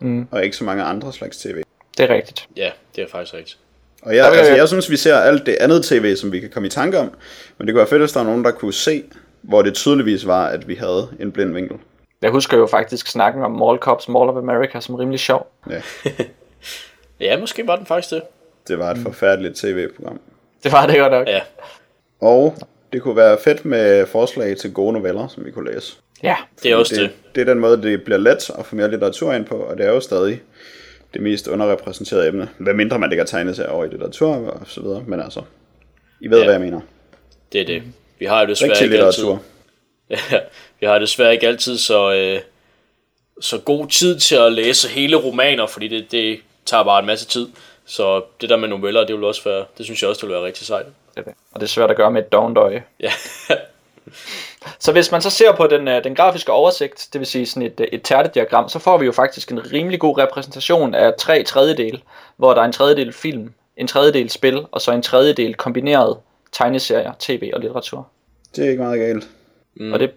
Mm. Og ikke så mange andre slags tv. Det er rigtigt. ja det er faktisk rigtigt. Og jeg, vil altså, jeg- jeg synes, vi ser alt det andet tv, som vi kan komme i tanke om. Men det kunne være fedt, hvis der var nogen, der kunne se, hvor det tydeligvis var, at vi havde en blind vinkel. Jeg husker jo faktisk snakken om Mall Cops Mall of America som rimelig sjov. Ja, Ja, måske var den faktisk det. det var et forfærdeligt tv-program. Det var det godt nok. Ja, Og det kunne være fedt med forslag til gode noveller, som vi kunne læse. Ja, det er også det, det. det er den måde, det bliver let at få mere litteratur ind på, og det er jo stadig det mest underrepræsenterede emne. Hvad mindre man tegnet sig over i litteratur og så videre, men altså, I ved, Ja. hvad jeg mener. Det er det. Vi har jo desværre Rigtig ikke altid... litteratur. Ja, vi har desværre ikke altid så, øh, så god tid til at læse hele romaner, fordi det, det tager bare en masse tid. Så det der med noveller, det vil også være, det synes jeg også, det vil være rigtig sejt. det det. Og det er svært at gøre med et dovent øje. Ja, Så hvis man så ser på den, øh, den grafiske oversigt, det vil sige sådan et, øh, et tærtediagram, så får vi jo faktisk en rimelig god repræsentation af tre tredjedel, hvor der er en tredjedel film, en tredjedel spil, og så en tredjedel kombineret tegneserier, tv og litteratur. Det er ikke meget galt. Mm. Og det,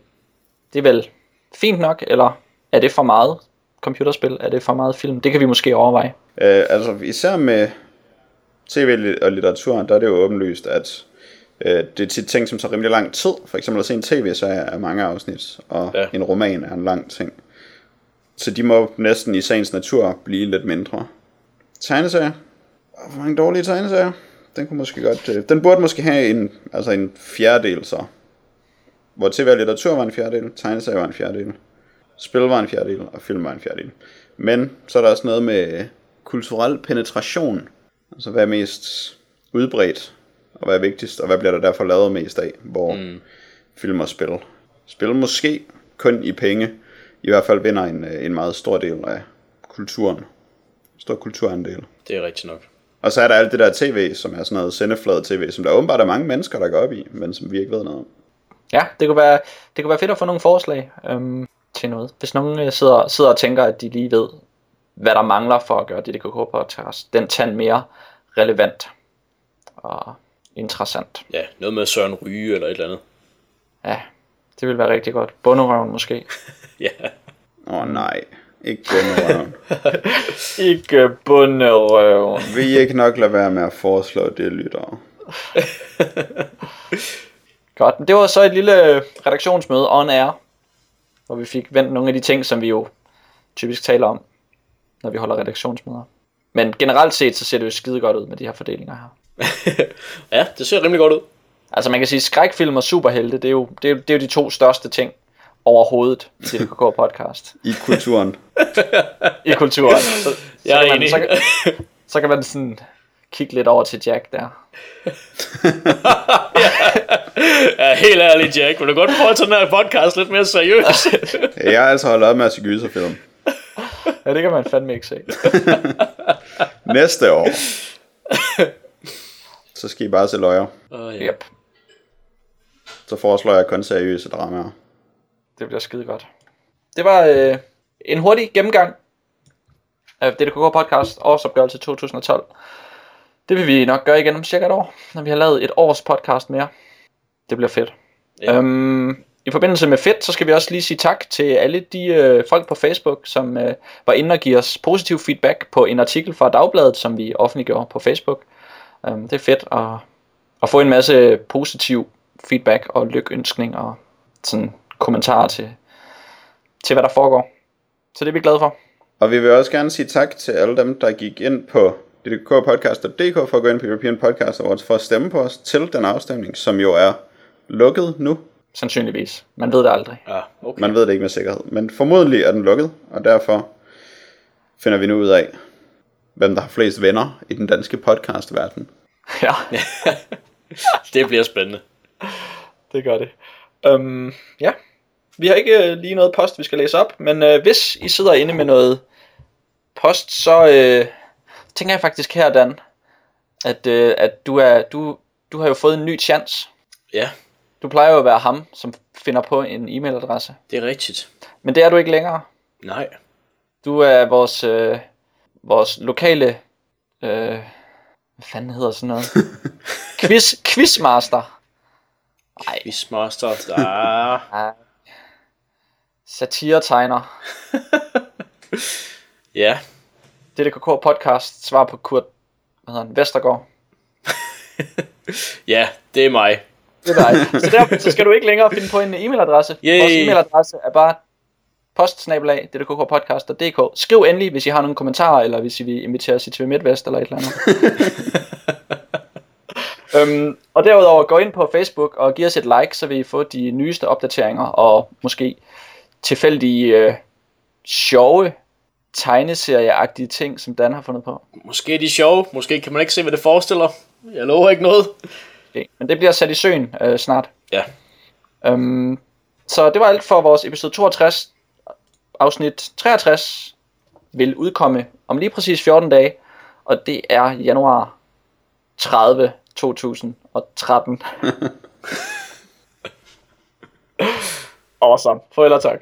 det er vel fint nok, eller er det for meget computerspil? Er det for meget film? Det kan vi måske overveje. Øh, altså især med tv og litteratur, der er det jo åbenlyst, at øh, det er tit ting, som tager rimelig lang tid. For eksempel at se en tv-serie er mange afsnit, og ja. en roman er en lang ting. Så de må næsten i sagens natur blive lidt mindre. Tegneserier. Hvor mange dårlige tegneserier? Den kunne måske godt... Øh, den burde måske have en, altså en fjerdedel så. Hvor tv og litteratur var en fjerdedel, tegneserier var en fjerdedel, spil var en fjerdedel, og film var en fjerdedel. Men så er der også noget med kulturel penetration. Altså hvad er mest udbredt, og hvad er vigtigst, og hvad bliver der derfor lavet mest af, hvor mm. film og spil. Spil måske kun i penge, i hvert fald vinder en, en meget stor del af kulturen. Stor kulturandel. Det er rigtigt nok. Og så er der alt det der tv, som er sådan noget sendeflade tv, som der åbenbart er mange mennesker, der går op i, men som vi ikke ved noget om. Ja, det kunne være, det kunne være fedt at få nogle forslag øhm, til noget. Hvis nogen øh, sidder, sidder og tænker, at de lige ved, hvad der mangler for at gøre DDKK podcast, den tand mere relevant og interessant. Ja, noget med Søren Ryge eller et eller andet. Ja, det vil være rigtig godt. Bunderøven måske. ja. Åh oh, nej, ikke bunderøven. ikke bunderøven. Vil I ikke nok lade være med at foreslå det, lyttere? Godt, men det var så et lille redaktionsmøde on air, hvor vi fik vendt nogle af de ting, som vi jo typisk taler om, når vi holder redaktionsmøder. Men generelt set, så ser det jo skide godt ud med de her fordelinger her. ja, det ser rimelig godt ud. Altså man kan sige, skrækfilm og superhelte, det er jo, det er, det er jo de to største ting overhovedet i det DKK podcast. I kulturen. I kulturen. Så, så, jeg er man, så, kan, så kan man sådan kigge lidt over til Jack der. ja, helt ærligt Jack, vil du godt prøve at tage den her podcast lidt mere seriøst? jeg har altså holdt op med at se gyserfilm. ja, det kan man fandme ikke se. Næste år. Så skal I bare se løjer. Uh, ja. Yep. Så foreslår jeg kun seriøse dramaer. Det bliver skide godt. Det var øh, en hurtig gennemgang af DDKK podcast årsopgørelse 2012. Det vil vi nok gøre igen om cirka et år, når vi har lavet et års podcast mere. Det bliver fedt. Ja. Øhm, I forbindelse med fedt, så skal vi også lige sige tak til alle de øh, folk på Facebook, som øh, var inde og give os positiv feedback på en artikel fra Dagbladet, som vi offentliggjorde på Facebook. Øhm, det er fedt at, at få en masse positiv feedback og lykønskning og sådan kommentarer til, til, hvad der foregår. Så det er vi glade for. Og vi vil også gerne sige tak til alle dem, der gik ind på ddkpodcast.dk for at gå ind på European Podcast Awards for at stemme på os til den afstemning, som jo er lukket nu. Sandsynligvis. Man ved det aldrig. Ja, okay. Man ved det ikke med sikkerhed. Men formodentlig er den lukket, og derfor finder vi nu ud af, hvem der har flest venner i den danske podcastverden. Ja. det bliver spændende. Det gør det. Um, ja, vi har ikke uh, lige noget post, vi skal læse op, men uh, hvis I sidder inde med noget post, så uh, tænker jeg faktisk her, Dan, at, uh, at du, er, du, du har jo fået en ny chance. Ja. Du plejer jo at være ham, som finder på en e-mailadresse. Det er rigtigt. Men det er du ikke længere. Nej. Du er vores, uh, vores lokale... Uh, hvad fanden hedder sådan noget? Quiz, quizmaster. Ej. Quizmaster, der... Satiretegner. ja. DDKK podcast, svar på Kurt hvad hedder han, Vestergaard. ja, det er mig. Det er dig. Så derfor så skal du ikke længere finde på en e-mailadresse. Yay. Vores e-mailadresse er bare postsnabelag, ddkkpodcast.dk. Skriv endelig, hvis I har nogle kommentarer, eller hvis I vil invitere os til TV MidtVest, eller et eller andet. øhm, og derudover, gå ind på Facebook og giv os et like, så vil I få de nyeste opdateringer, og måske tilfældige, øh, sjove, tegneserieagtige ting, som Dan har fundet på. Måske er de sjove, måske kan man ikke se, hvad det forestiller. Jeg lover ikke noget. Okay. Men det bliver sat i søen øh, snart. Ja. Øhm, så det var alt for vores episode 62. Afsnit 63 vil udkomme om lige præcis 14 dage, og det er januar 30 2013. Awesome. Farvel og tak.